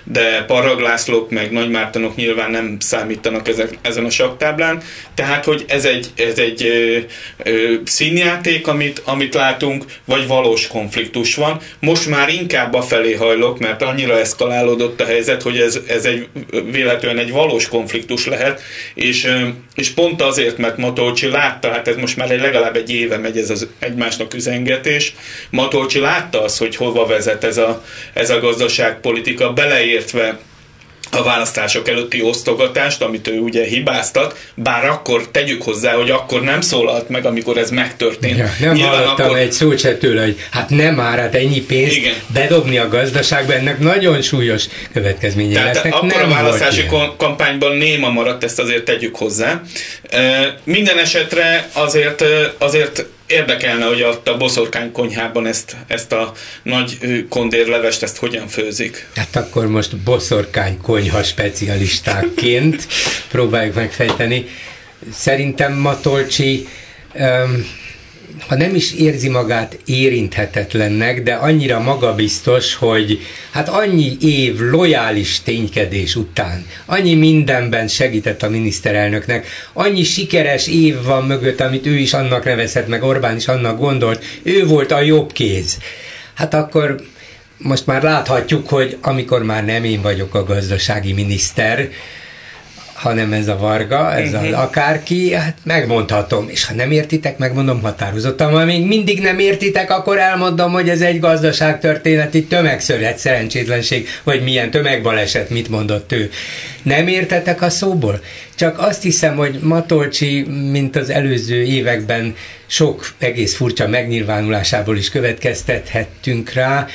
de Paraglászlók meg Nagymártonok nyilván nem számítanak ezek, ezen a saktáblán, tehát hogy ez egy, ez egy ö, ö, színjáték, amit, amit látunk, vagy valós konfliktus van. Most már inkább a felé hajlok, mert annyira eszkalálódott a helyzet, hogy ez, ez egy véletlenül egy valós konfliktus lehet, és, és pont azért, mert Matolcsi látta, hát ez most már egy legalább egy éve megy ez az egymásnak üzengetés, Matolcsi látta azt, hogy hova vezet ez a, ez a gazdaságpolitika, beleértve a választások előtti osztogatást, amit ő ugye hibáztat, bár akkor tegyük hozzá, hogy akkor nem szólalt meg, amikor ez megtörtént. Ja, nem Nyilván hallottam akkor... egy szót se tőle, hogy hát nem már, hát ennyi pénzt Igen. bedobni a gazdaságba, ennek nagyon súlyos következménye Tehát lesznek. Akkor nem a választási kampányban néma maradt, ezt azért tegyük hozzá. Minden esetre azért, azért érdekelne, hogy ott a boszorkány konyhában ezt, ezt a nagy kondérlevest, ezt hogyan főzik. Hát akkor most boszorkány konyha specialistákként próbáljuk megfejteni. Szerintem Matolcsi um, ha nem is érzi magát érinthetetlennek, de annyira magabiztos, hogy hát annyi év lojális ténykedés után, annyi mindenben segített a miniszterelnöknek, annyi sikeres év van mögött, amit ő is annak nevezhet, meg Orbán is annak gondolt, ő volt a jobb kéz. Hát akkor most már láthatjuk, hogy amikor már nem én vagyok a gazdasági miniszter, hanem ez a Varga, ez az akárki, hát megmondhatom, és ha nem értitek, megmondom határozottan, ha még mindig nem értitek, akkor elmondom, hogy ez egy gazdaságtörténeti tömegszöret, szerencsétlenség, vagy milyen tömegbaleset, mit mondott ő. Nem értetek a szóból? Csak azt hiszem, hogy Matolcsi, mint az előző években sok egész furcsa megnyilvánulásából is következtethettünk rá,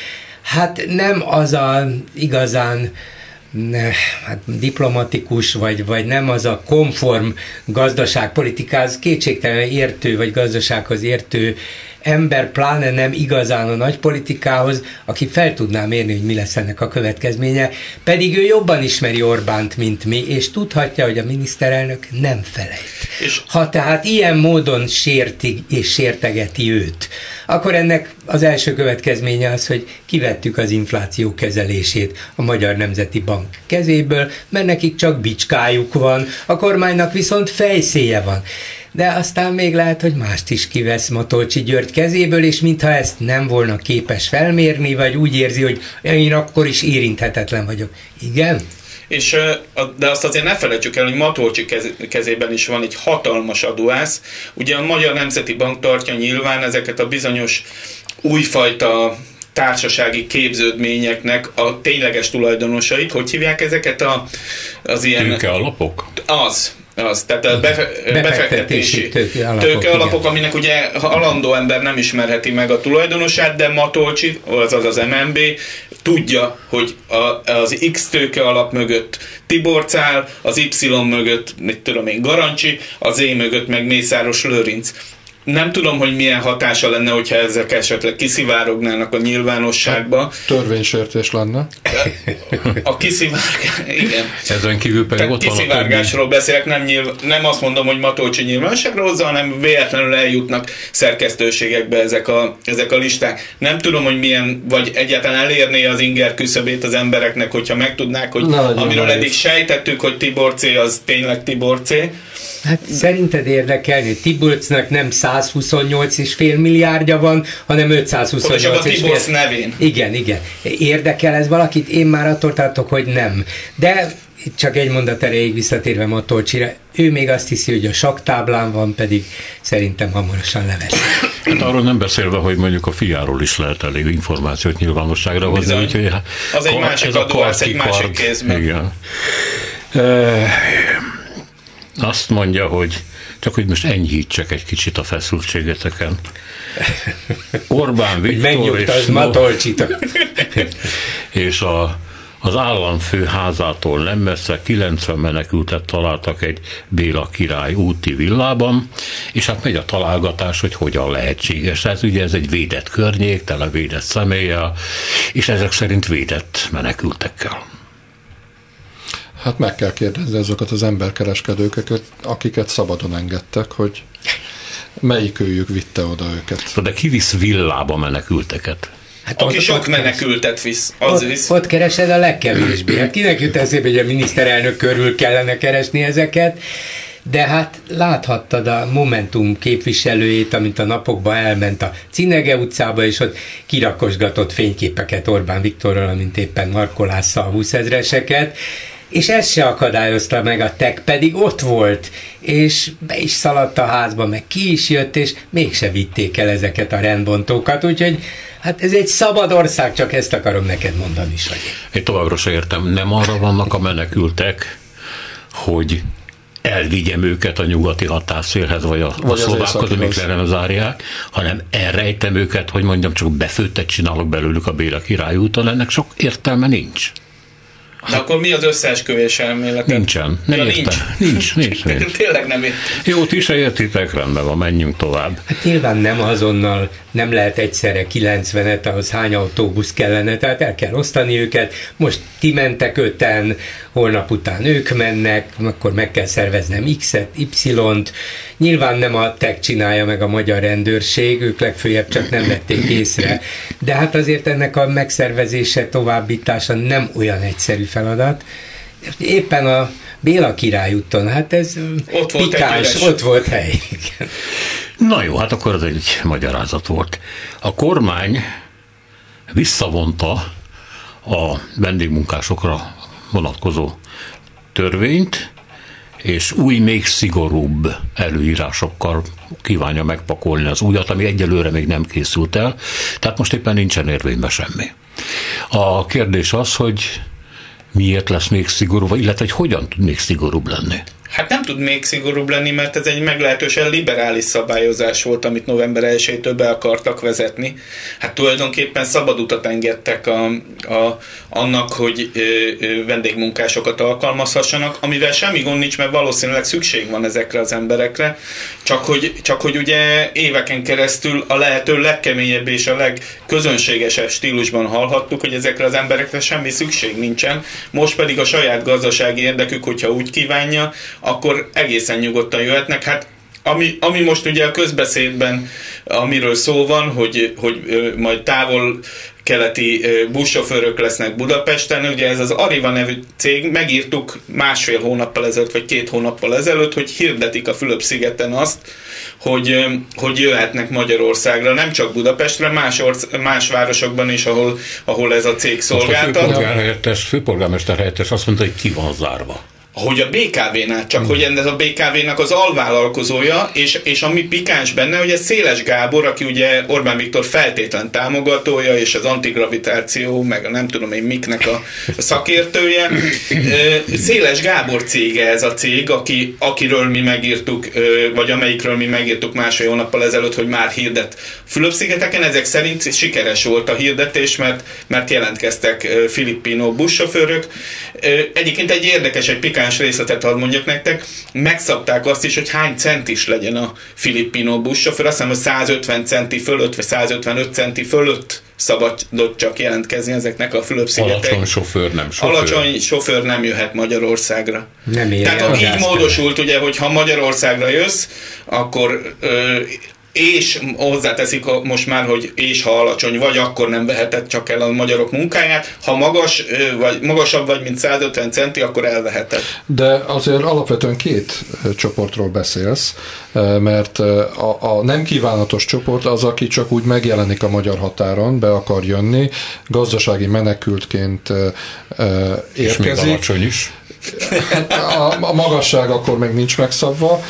hát nem az a igazán ne, hát diplomatikus, vagy, vagy nem az a konform gazdaságpolitikáz kétségtelen értő, vagy gazdasághoz értő ember, pláne nem igazán a nagy politikához, aki fel tudná mérni, hogy mi lesz ennek a következménye, pedig ő jobban ismeri Orbánt, mint mi, és tudhatja, hogy a miniszterelnök nem felejt. És ha tehát ilyen módon sérti és sértegeti őt, akkor ennek az első következménye az, hogy kivettük az infláció kezelését a Magyar Nemzeti Bank kezéből, mert nekik csak bicskájuk van, a kormánynak viszont fejszéje van de aztán még lehet, hogy mást is kivesz Matolcsi György kezéből, és mintha ezt nem volna képes felmérni, vagy úgy érzi, hogy én akkor is érinthetetlen vagyok. Igen? És, de azt azért ne felejtsük el, hogy Matolcsi kezében is van egy hatalmas adóász. Ugye a Magyar Nemzeti Bank tartja nyilván ezeket a bizonyos újfajta társasági képződményeknek a tényleges tulajdonosait. Hogy hívják ezeket a, az ilyen... Tőke alapok? Az. Az, tehát a befe, befektetési tőke alapok, tőke alapok aminek ugye halandó ember nem ismerheti meg a tulajdonosát, de Matolcsi, azaz az MNB tudja, hogy a, az X tőke alap mögött Tibor Cál, az Y mögött, mit tudom én, Garancsi, az E mögött meg Mészáros Lőrinc nem tudom, hogy milyen hatása lenne, hogyha ezek esetleg kiszivárognának a nyilvánosságba. Hát, törvénysértés lenne. A kiszivárgás, igen. Ezen kívül pedig Tehát ott van kiszivárgásról beszélek, nem, nyilv, nem azt mondom, hogy Matolcsi nyilvánosságra hozza, hanem véletlenül eljutnak szerkesztőségekbe ezek a, ezek a listák. Nem tudom, hogy milyen, vagy egyáltalán elérné az inger küszöbét az embereknek, hogyha megtudnák, hogy Na, amiről eddig sejtettük, hogy Tibor C. az tényleg Tibor C. Hát szerinted érdekelni, Tiburcnak nem 128 és fél milliárdja van, hanem 528 és fél. nevén. Igen, igen. Érdekel ez valakit? Én már attól tartok, hogy nem. De csak egy mondat erejéig visszatérve Matolcsira, ő még azt hiszi, hogy a saktáblán van, pedig szerintem hamarosan levesz. Hát arról nem beszélve, hogy mondjuk a fiáról is lehet elég információt nyilvánosságra hozni, úgyhogy az egy másik adó, egy másik kézben. Igen. Azt mondja, hogy csak hogy most enyhítsek egy kicsit a feszültségeteken. Orbán Viktor és, és a, az államfő házától nem messze 90 menekültet találtak egy Béla király úti villában, és hát megy a találgatás, hogy hogyan lehetséges. Ez ugye ez egy védett környék, tele védett személlyel, és ezek szerint védett menekültekkel. Hát meg kell kérdezni azokat az emberkereskedőket, akiket szabadon engedtek, hogy melyik őjük vitte oda őket. De ki visz villába menekülteket? Hát Aki ott, sok ott menekültet visz, az ott, visz. Ott keresed a legkevésbé. Hát kinek jut eszébe, hogy a miniszterelnök körül kellene keresni ezeket? de hát láthattad a Momentum képviselőjét, amint a napokban elment a Cinege utcába, és ott kirakosgatott fényképeket Orbán Viktorral, amint éppen narkolásza a 20 ezreseket, és ez se akadályozta meg a tek, pedig ott volt, és be is szaladt a házba, meg ki is jött, és mégse vitték el ezeket a rendbontókat, úgyhogy hát ez egy szabad ország, csak ezt akarom neked mondani, Sanyi. Én továbbra se értem, nem arra vannak a menekültek, hogy elvigyem őket a nyugati határszélhez, vagy a, vagy a szlovákhoz, amikre nem zárják, hanem elrejtem őket, hogy mondjam, csak befőttet csinálok belőlük a Béla király úton, ennek sok értelme nincs. De akkor mi az összeesküvés elmélet? Nincsen. Nem ja, nincs. nincs. Nincs, nincs, Tényleg nem értem. Jó, ti se értitek, rendben van, menjünk tovább. Hát nyilván nem azonnal, nem lehet egyszerre 90-et, ahhoz hány autóbusz kellene, tehát el kell osztani őket. Most ti mentek öten, holnap után ők mennek, akkor meg kell szerveznem X-et, Y-t. Nyilván nem a tech csinálja meg a magyar rendőrség, ők legfőjebb csak nem vették észre. De hát azért ennek a megszervezése, továbbítása nem olyan egyszerű feladat. Éppen a Béla király úton, hát ez ott volt, ott volt hely. Na jó, hát akkor ez egy magyarázat volt. A kormány visszavonta a vendégmunkásokra vonatkozó törvényt, és új, még szigorúbb előírásokkal kívánja megpakolni az újat, ami egyelőre még nem készült el, tehát most éppen nincsen érvényben semmi. A kérdés az, hogy miért lesz még szigorúbb, illetve hogy hogyan tud még szigorúbb lenni? Hát nem tud még szigorúbb lenni, mert ez egy meglehetősen liberális szabályozás volt, amit november 1-től be akartak vezetni. Hát tulajdonképpen szabad utat engedtek a, a, annak, hogy ö, ö, vendégmunkásokat alkalmazhassanak, amivel semmi gond nincs, mert valószínűleg szükség van ezekre az emberekre, csak hogy, csak hogy ugye éveken keresztül a lehető legkeményebb és a legközönségesebb stílusban hallhattuk, hogy ezekre az emberekre semmi szükség nincsen, most pedig a saját gazdasági érdekük, hogyha úgy kívánja, akkor egészen nyugodtan jöhetnek. Hát ami, ami most ugye a közbeszédben, amiről szó van, hogy, hogy majd távol keleti buszsofőrök lesznek Budapesten. Ugye ez az Ariva nevű cég, megírtuk másfél hónappal ezelőtt, vagy két hónappal ezelőtt, hogy hirdetik a Fülöp-szigeten azt, hogy, hogy jöhetnek Magyarországra, nem csak Budapestre, más, orsz, más városokban is, ahol, ahol ez a cég szolgáltat. A főpolgármester helyettes azt mondta, hogy ki van zárva hogy a BKV-nál, csak mm. hogy ez a BKV-nak az alvállalkozója, és, és ami pikáns benne, hogy ez Széles Gábor, aki ugye Orbán Viktor feltétlen támogatója, és az antigravitáció, meg nem tudom én miknek a, a szakértője. Széles Gábor cége ez a cég, aki, akiről mi megírtuk, vagy amelyikről mi megírtuk másfél hónappal ezelőtt, hogy már hirdet Fülöp-szigeteken. Ezek szerint sikeres volt a hirdetés, mert, mert jelentkeztek filippino buszsofőrök. Egyébként egy érdekes, egy pikáns pikáns részletet ad mondjak nektek, megszabták azt is, hogy hány centis legyen a filippino buszsofőr, azt hiszem, hogy 150 centi fölött, vagy 155 centi fölött szabadott csak jelentkezni ezeknek a Fülöp-szigetek. Alacsony sofőr nem sofőr. Alacsony sofőr nem jöhet Magyarországra. Nem Tehát így módosult, ugye, hogy ha Magyarországra jössz, akkor ö, és hozzáteszik most már, hogy és ha alacsony vagy, akkor nem veheted csak el a magyarok munkáját. Ha magas, vagy magasabb vagy, mint 150 centi, akkor elveheted. De azért alapvetően két csoportról beszélsz, mert a, a nem kívánatos csoport az, aki csak úgy megjelenik a magyar határon, be akar jönni, gazdasági menekültként érkezik. És még alacsony is. Hát a, a magasság akkor még nincs megszabva,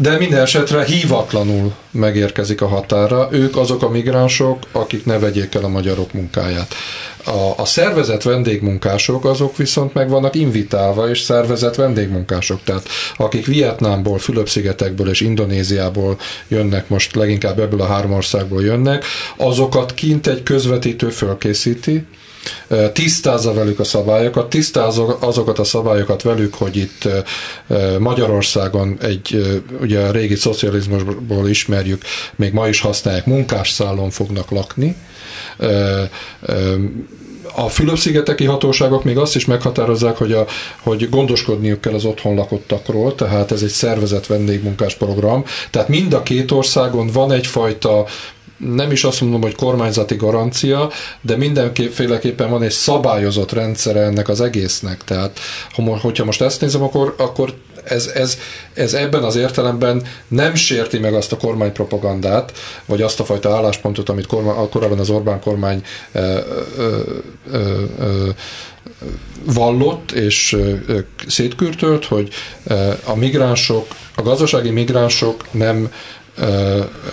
de minden esetre hívatlanul megérkezik a határa. Ők azok a migránsok, akik ne vegyék el a magyarok munkáját. A, a szervezett vendégmunkások azok viszont meg vannak invitálva, és szervezett vendégmunkások, tehát akik Vietnámból, Fülöp-szigetekből és Indonéziából jönnek, most leginkább ebből a három országból jönnek, azokat kint egy közvetítő fölkészíti, tisztázza velük a szabályokat, tisztázza azokat a szabályokat velük, hogy itt Magyarországon egy, ugye a régi szocializmusból ismerjük, még ma is használják, munkásszállon fognak lakni, a Fülöp-szigeteki hatóságok még azt is meghatározzák, hogy, a, hogy gondoskodniuk kell az otthon lakottakról, tehát ez egy szervezett vendégmunkás program. Tehát mind a két országon van egyfajta nem is azt mondom, hogy kormányzati garancia, de mindenféleképpen van egy szabályozott rendszere ennek az egésznek. Tehát, hogyha most ezt nézem, akkor, akkor ez, ez, ez ebben az értelemben nem sérti meg azt a kormánypropagandát, vagy azt a fajta álláspontot, amit kormány, korábban az Orbán kormány ö, ö, ö, ö, vallott és szétkürtölt, hogy a migránsok, a gazdasági migránsok nem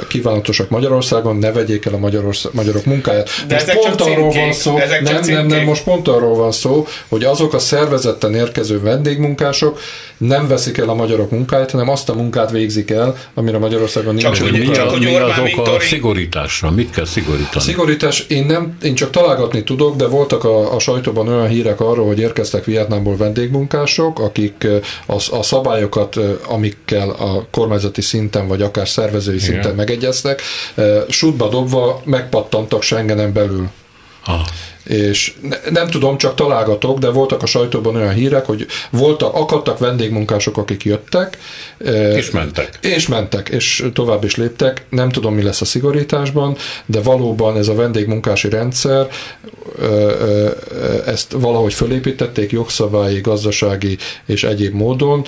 kívánatosak Magyarországon, ne vegyék el a Magyarország, magyarok munkáját. De most ezek pont csak arról címkék, van szó, ezek nem, nem, nem, most pont arról van szó, hogy azok a szervezetten érkező vendégmunkások nem veszik el a magyarok munkáját, hanem azt a munkát végzik el, amire Magyarországon nincs Csak hogy- csak a, hogy Orbán az oka a szigorításra? Mit kell szigorítani? Szigorítás, én nem, én csak találgatni tudok, de voltak a, a sajtóban olyan hírek arról, hogy érkeztek Vietnámból vendégmunkások, akik a, a szabályokat, amikkel a kormányzati szinten, vagy akár szervezői szinten megegyeztek, sútba dobva megpattantak Schengenen belül. Ah. És ne, nem tudom, csak találgatok, de voltak a sajtóban olyan hírek, hogy voltak, akadtak vendégmunkások, akik jöttek. És mentek. és mentek, és tovább is léptek. Nem tudom, mi lesz a szigorításban, de valóban ez a vendégmunkási rendszer, ezt valahogy fölépítették jogszabályi, gazdasági és egyéb módon,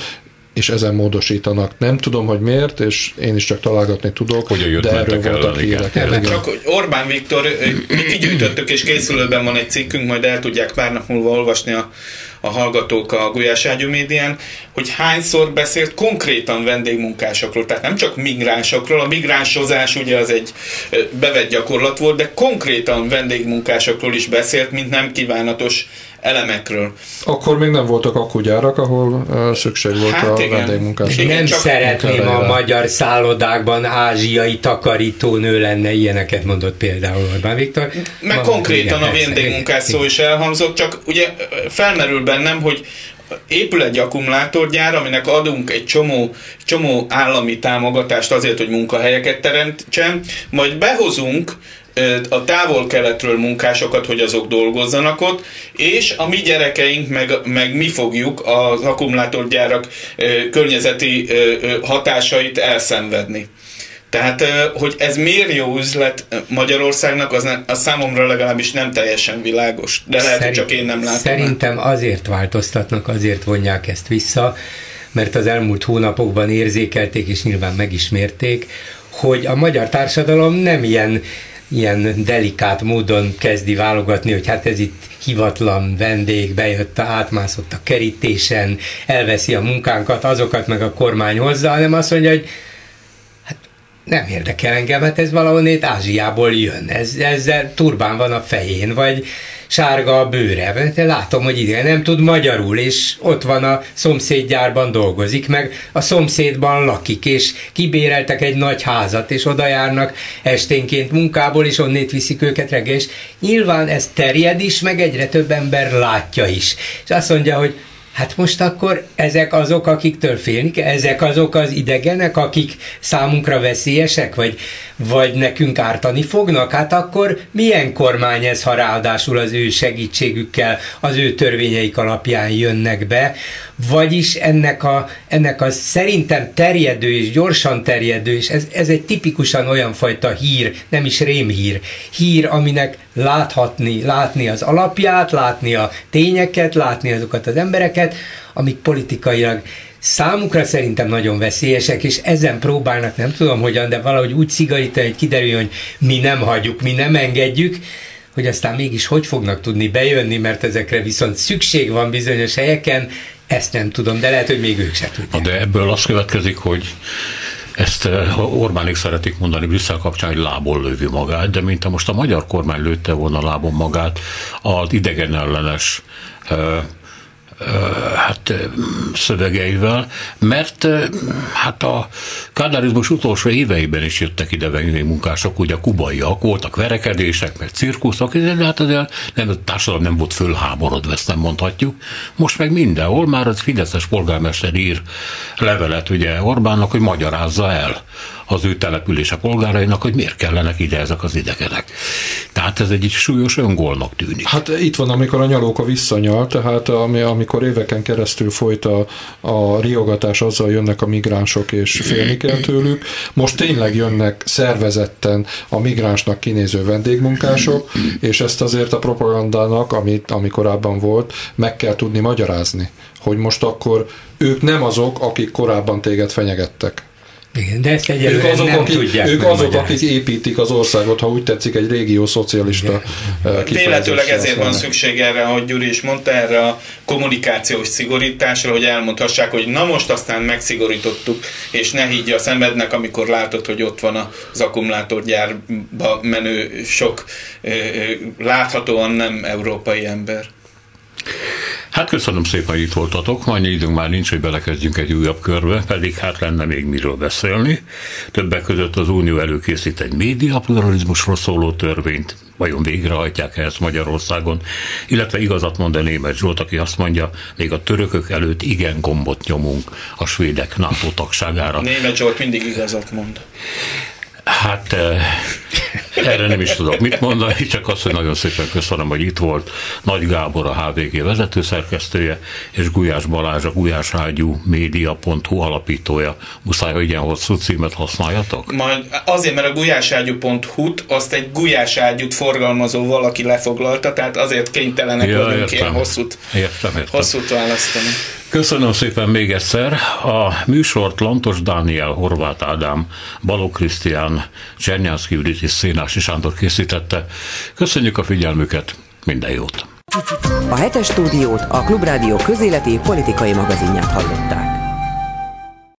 és ezen módosítanak. Nem tudom, hogy miért, és én is csak találgatni tudok, jött de erről voltak ellen, hírek. Igen. Igen. Csak hogy Orbán Viktor, mi kigyűjtöttük, és készülőben van egy cikkünk, majd el tudják pár nap múlva olvasni a, a hallgatók a Gulyás Ágyú médián, hogy hányszor beszélt konkrétan vendégmunkásokról, tehát nem csak migránsokról, a migránsozás ugye az egy bevett gyakorlat volt, de konkrétan vendégmunkásokról is beszélt, mint nem kívánatos elemekről. Akkor még nem voltak akkugyárak, ahol szükség volt Hát a igen. vendégmunkásra. Nem csak- szeretném a magyar szállodákban ázsiai takarítónő lenne, ilyeneket mondott például Orbán Viktor. Meg Van, konkrétan a vendégmunkás szó is elhangzott, csak ugye felmerül bennem, hogy épül egy akkumulátorgyár, aminek adunk egy csomó, csomó állami támogatást azért, hogy munkahelyeket teremtsen, majd behozunk a távol-keletről munkásokat, hogy azok dolgozzanak ott, és a mi gyerekeink, meg, meg mi fogjuk az akkumulátorgyárak környezeti hatásait elszenvedni. Tehát, hogy ez miért jó üzlet Magyarországnak, az, nem, az számomra legalábbis nem teljesen világos. De lehet, hogy csak én nem látom. Szerintem azért változtatnak, azért vonják ezt vissza, mert az elmúlt hónapokban érzékelték, és nyilván megismerték, hogy a magyar társadalom nem ilyen, ilyen delikát módon kezdi válogatni, hogy hát ez itt hivatlan vendég, bejött, átmászott a kerítésen, elveszi a munkánkat, azokat meg a kormány hozza, hanem azt mondja, hogy nem érdekel engem, hát ez valahonnét Ázsiából jön. Ez, ezzel turbán van a fején, vagy sárga a bőre. Mert én látom, hogy ide nem tud magyarul, és ott van a szomszédgyárban dolgozik, meg a szomszédban lakik, és kibéreltek egy nagy házat, és oda járnak esténként munkából, és onnét viszik őket reggel, és nyilván ez terjed is, meg egyre több ember látja is. És azt mondja, hogy Hát most akkor ezek azok, akiktől félni kell, ezek azok az idegenek, akik számunkra veszélyesek, vagy, vagy nekünk ártani fognak? Hát akkor milyen kormány ez, ha ráadásul az ő segítségükkel, az ő törvényeik alapján jönnek be? Vagyis ennek a, ennek a szerintem terjedő és gyorsan terjedő, és ez, ez egy tipikusan olyan fajta hír, nem is rémhír, hír, aminek láthatni, látni az alapját, látni a tényeket, látni azokat az embereket, amik politikailag számukra szerintem nagyon veszélyesek, és ezen próbálnak, nem tudom hogyan, de valahogy úgy szigorítani, hogy kiderüljön, hogy mi nem hagyjuk, mi nem engedjük, hogy aztán mégis hogy fognak tudni bejönni, mert ezekre viszont szükség van bizonyos helyeken, ezt nem tudom, de lehet, hogy még ők se tudják. De ebből az következik, hogy ezt eh, Orbánik szeretik mondani Brüsszel kapcsán, hogy lából lövi magát, de mint ha most a magyar kormány lőtte volna lábon magát az idegen ellenes eh, hát szövegeivel, mert hát a kádárizmus utolsó éveiben is jöttek ide munkások, ugye a kubaiak, voltak verekedések, meg cirkuszok, de hát azért nem, a társadalom nem volt fölháborodva, ezt nem mondhatjuk. Most meg mindenhol már az Fideszes polgármester ír levelet ugye Orbánnak, hogy magyarázza el az ő települése polgárainak, hogy miért kellenek ide ezek az idegenek. Tehát Hát ez egy súlyos öngolnak tűnik. Hát itt van, amikor a nyalóka visszanyal, tehát ami, amikor éveken keresztül folyt a, a riogatás, azzal jönnek a migránsok és félni kell tőlük. Most tényleg jönnek szervezetten a migránsnak kinéző vendégmunkások, és ezt azért a propagandának, amit, ami korábban volt, meg kell tudni magyarázni, hogy most akkor ők nem azok, akik korábban téged fenyegettek. Igen, de ezt egyelőre ők azok, nem akik, tudják Ők azok, akik építik az országot, ha úgy tetszik, egy régió szocialista Véletőleg ezért van szükség erre, ahogy Gyuri is mondta, erre a kommunikációs szigorításra, hogy elmondhassák, hogy na most aztán megszigorítottuk, és ne higgy a szemednek, amikor látod, hogy ott van az akkumulátorgyárba menő sok láthatóan nem európai ember. Hát köszönöm szépen, hogy itt voltatok. Annyi időnk már nincs, hogy belekezdjünk egy újabb körbe, pedig hát lenne még miről beszélni. Többek között az Unió előkészít egy média pluralizmusról szóló törvényt. Vajon végrehajtják ezt Magyarországon? Illetve igazat mond a német Zsolt, aki azt mondja, még a törökök előtt igen gombot nyomunk a svédek NATO tagságára. Német Zsolt mindig igazat mond. Hát eh, erre nem is tudok mit mondani, csak azt, hogy nagyon szépen köszönöm, hogy itt volt Nagy Gábor, a HVG vezetőszerkesztője, és Gulyás Balázs, a gulyáságyú média.hu alapítója. Muszáj, hogy ilyen hosszú címet használjatok? Majd azért, mert a gulyáságyú.hu-t azt egy gulyáságyút forgalmazó valaki lefoglalta, tehát azért kénytelenek ja, vagyunk értem. ilyen hosszút, értem, értem. hosszút választani. Köszönöm szépen még egyszer. A műsort Lantos Dániel, Horváth Ádám, Baló Krisztián, Csernyánszki Judit és Szénási Sándor készítette. Köszönjük a figyelmüket, minden jót! A hetes stúdiót a Klubrádió közéleti politikai magazinját hallották.